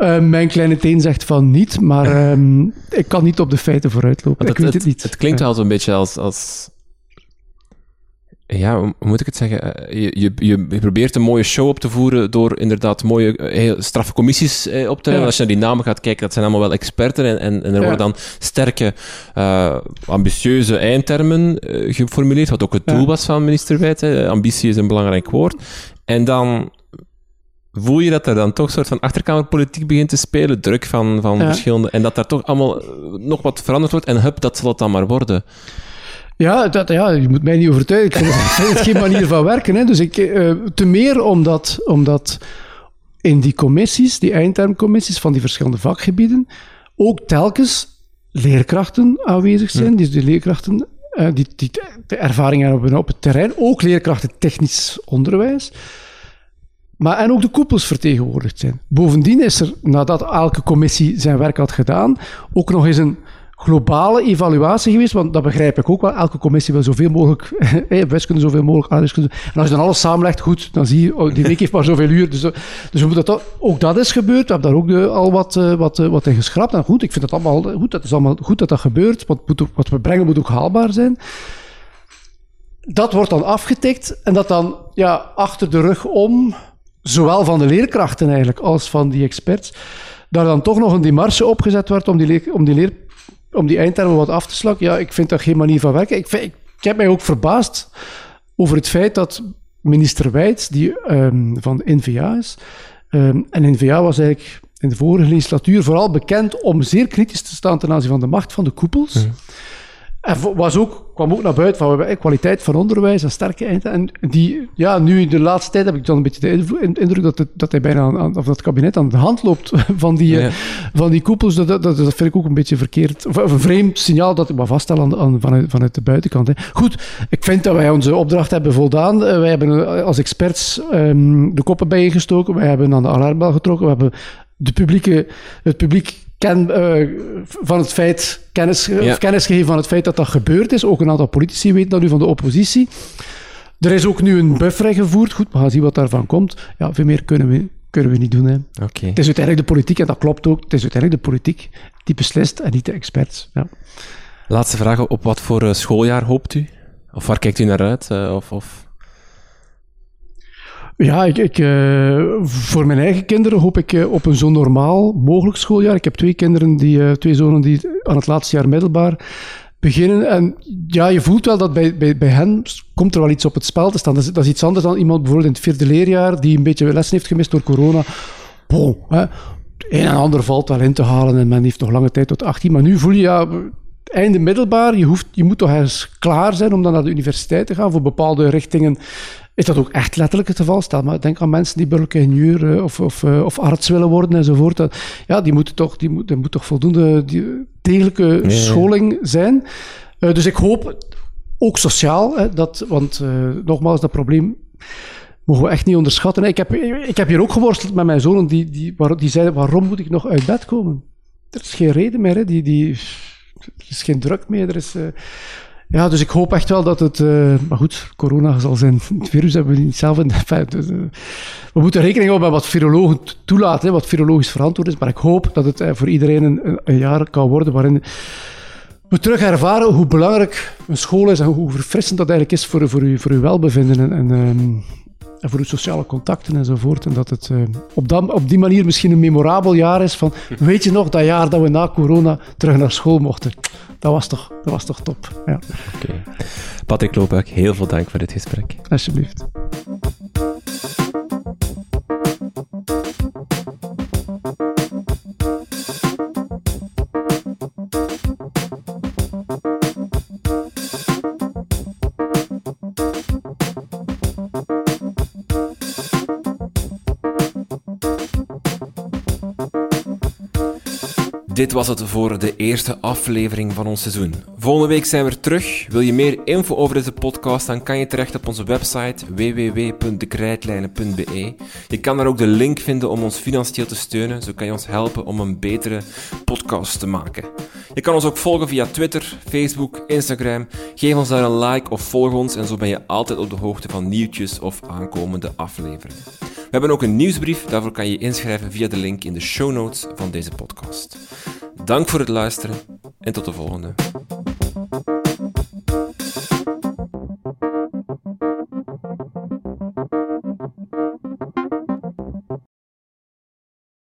Uh, mijn kleine teen zegt van niet, maar um, ik kan niet op de feiten vooruitlopen. Het, ik weet het, het niet. Het klinkt wel zo'n beetje als, als ja, hoe moet ik het zeggen? Je, je, je, probeert een mooie show op te voeren door inderdaad mooie, heel straffe commissies eh, op te ja. Als je naar die namen gaat kijken, dat zijn allemaal wel experten en, en, en er ja. worden dan sterke, uh, ambitieuze eindtermen uh, geformuleerd, wat ook het doel ja. was van minister Wijt. Ambitie is een belangrijk woord. En dan voel je dat er dan toch een soort van achterkamerpolitiek begint te spelen, druk van, van verschillende, en dat daar toch allemaal nog wat veranderd wordt en hup, dat zal het dan maar worden. Ja, dat, ja, je moet mij niet overtuigen. Ik vind het geen manier van werken. Hè. Dus ik, uh, te meer omdat, omdat in die commissies, die eindtermcommissies van die verschillende vakgebieden, ook telkens leerkrachten aanwezig zijn. Dus die leerkrachten uh, die, die de ervaring hebben op het terrein, ook leerkrachten technisch onderwijs. Maar en ook de koepels vertegenwoordigd zijn. Bovendien is er, nadat elke commissie zijn werk had gedaan, ook nog eens een globale evaluatie geweest, want dat begrijp ik ook wel. Elke commissie wil zoveel mogelijk, eh, wiskunde zoveel mogelijk, aardrijkskunde. En als je dan alles samenlegt, goed, dan zie je, oh, die week heeft maar zoveel uur. Dus, dus we moeten dat, ook dat is gebeurd. We hebben daar ook de, al wat, uh, wat, wat in geschrapt. En goed, ik vind het allemaal goed. Dat is allemaal goed dat dat gebeurt. Wat, wat we brengen moet ook haalbaar zijn. Dat wordt dan afgetikt en dat dan ja, achter de rug om, zowel van de leerkrachten eigenlijk als van die experts, daar dan toch nog een demarche opgezet wordt om die, leer, om die leer om die eindtermen wat af te slakken, ja, ik vind dat geen manier van werken. Ik, ik, heb mij ook verbaasd over het feit dat minister Wijts, die um, van NVA is, um, en NVA was eigenlijk in de vorige legislatuur vooral bekend om zeer kritisch te staan ten aanzien van de macht van de koepels. En was ook, kwam ook naar buiten van we hebben kwaliteit van onderwijs en sterke einden. En die, ja, nu in de laatste tijd heb ik dan een beetje de indruk dat, het, dat hij bijna aan, of dat kabinet aan de hand loopt van die, ja. van die koepels. Dat, dat, dat vind ik ook een beetje verkeerd. Of een vreemd signaal dat ik maar aan, aan, vanuit, vanuit de buitenkant. Hè. Goed, ik vind dat wij onze opdracht hebben voldaan. Wij hebben als experts um, de koppen bijgestoken. Wij hebben aan de alarmbel getrokken. We hebben de publieke, het publiek ken, uh, van het feit, kennis, ja. kennis gegeven van het feit dat dat gebeurd is. Ook een aantal politici weten dat nu van de oppositie. Er is ook nu een buffer gevoerd. Goed, we gaan zien wat daarvan komt. Ja, veel meer kunnen we, kunnen we niet doen. Hè. Okay. Het is uiteindelijk de politiek, en dat klopt ook, het is uiteindelijk de politiek die beslist en niet de experts. Ja. Laatste vraag, op wat voor schooljaar hoopt u? Of waar kijkt u naar uit? Uh, of, of... Ja, ik, uh, voor mijn eigen kinderen hoop ik uh, op een zo normaal mogelijk schooljaar. Ik heb twee kinderen, die, uh, twee zonen die aan het laatste jaar middelbaar beginnen. En ja, je voelt wel dat bij, bij, hen komt er wel iets op het spel te staan. Dat is, dat is iets anders dan iemand bijvoorbeeld in het vierde leerjaar die een beetje lessen heeft gemist door corona. Bon, hè. Een en ander valt wel in te halen en men heeft nog lange tijd tot 18. Maar nu voel je ja, einde middelbaar, je, hoeft, je moet toch eens klaar zijn om dan naar de universiteit te gaan voor bepaalde richtingen is dat ook echt letterlijk het geval? Stel maar, denk aan mensen die burgerlijk ingenieur uh, of, of, uh, of arts willen worden enzovoort. Dat, ja, die moeten toch, die moet, er moet toch voldoende die, degelijke scholing zijn. Uh, dus ik hoop, ook sociaal, hè, dat, want nogmaals, dat probleem mogen we echt niet onderschatten. Ik heb, ik heb hier ook geworsteld met mijn zonen, die, die, waar, die zeiden, waarom moet ik nog uit bed komen? Er is geen reden meer, hè. Die, die, er is geen druk meer, er is... Ja, dus ik hoop echt wel dat het. Uh, maar goed, corona zal zijn. Het virus hebben we niet zelf in. Dus, uh, we moeten rekening houden met wat virologen toelaten, hè, wat virologisch verantwoord is. Maar ik hoop dat het uh, voor iedereen een, een, jaar kan worden waarin we terug ervaren hoe belangrijk een school is en hoe verfrissend dat eigenlijk is voor, voor, uw, voor uw welbevinden. En, en um, en voor uw sociale contacten enzovoort. En dat het op, dat, op die manier misschien een memorabel jaar is van, weet je nog, dat jaar dat we na corona terug naar school mochten. Dat was toch, dat was toch top. Ja. Oké. Patrick Loopbuik, heel veel dank voor dit gesprek. Alsjeblieft. Dit was het voor de eerste aflevering van ons seizoen. Volgende week zijn we terug. Wil je meer info over deze podcast, dan kan je terecht op onze website www.dekrijtlijnen.be. Je kan daar ook de link vinden om ons financieel te steunen. Zo kan je ons helpen om een betere podcast te maken. Je kan ons ook volgen via Twitter, Facebook, Instagram. Geef ons daar een like of volg ons en zo ben je altijd op de hoogte van nieuwtjes of aankomende afleveringen. We hebben ook een nieuwsbrief, daarvoor kan je inschrijven via de link in de show notes van deze podcast. Dank voor het luisteren en tot de volgende.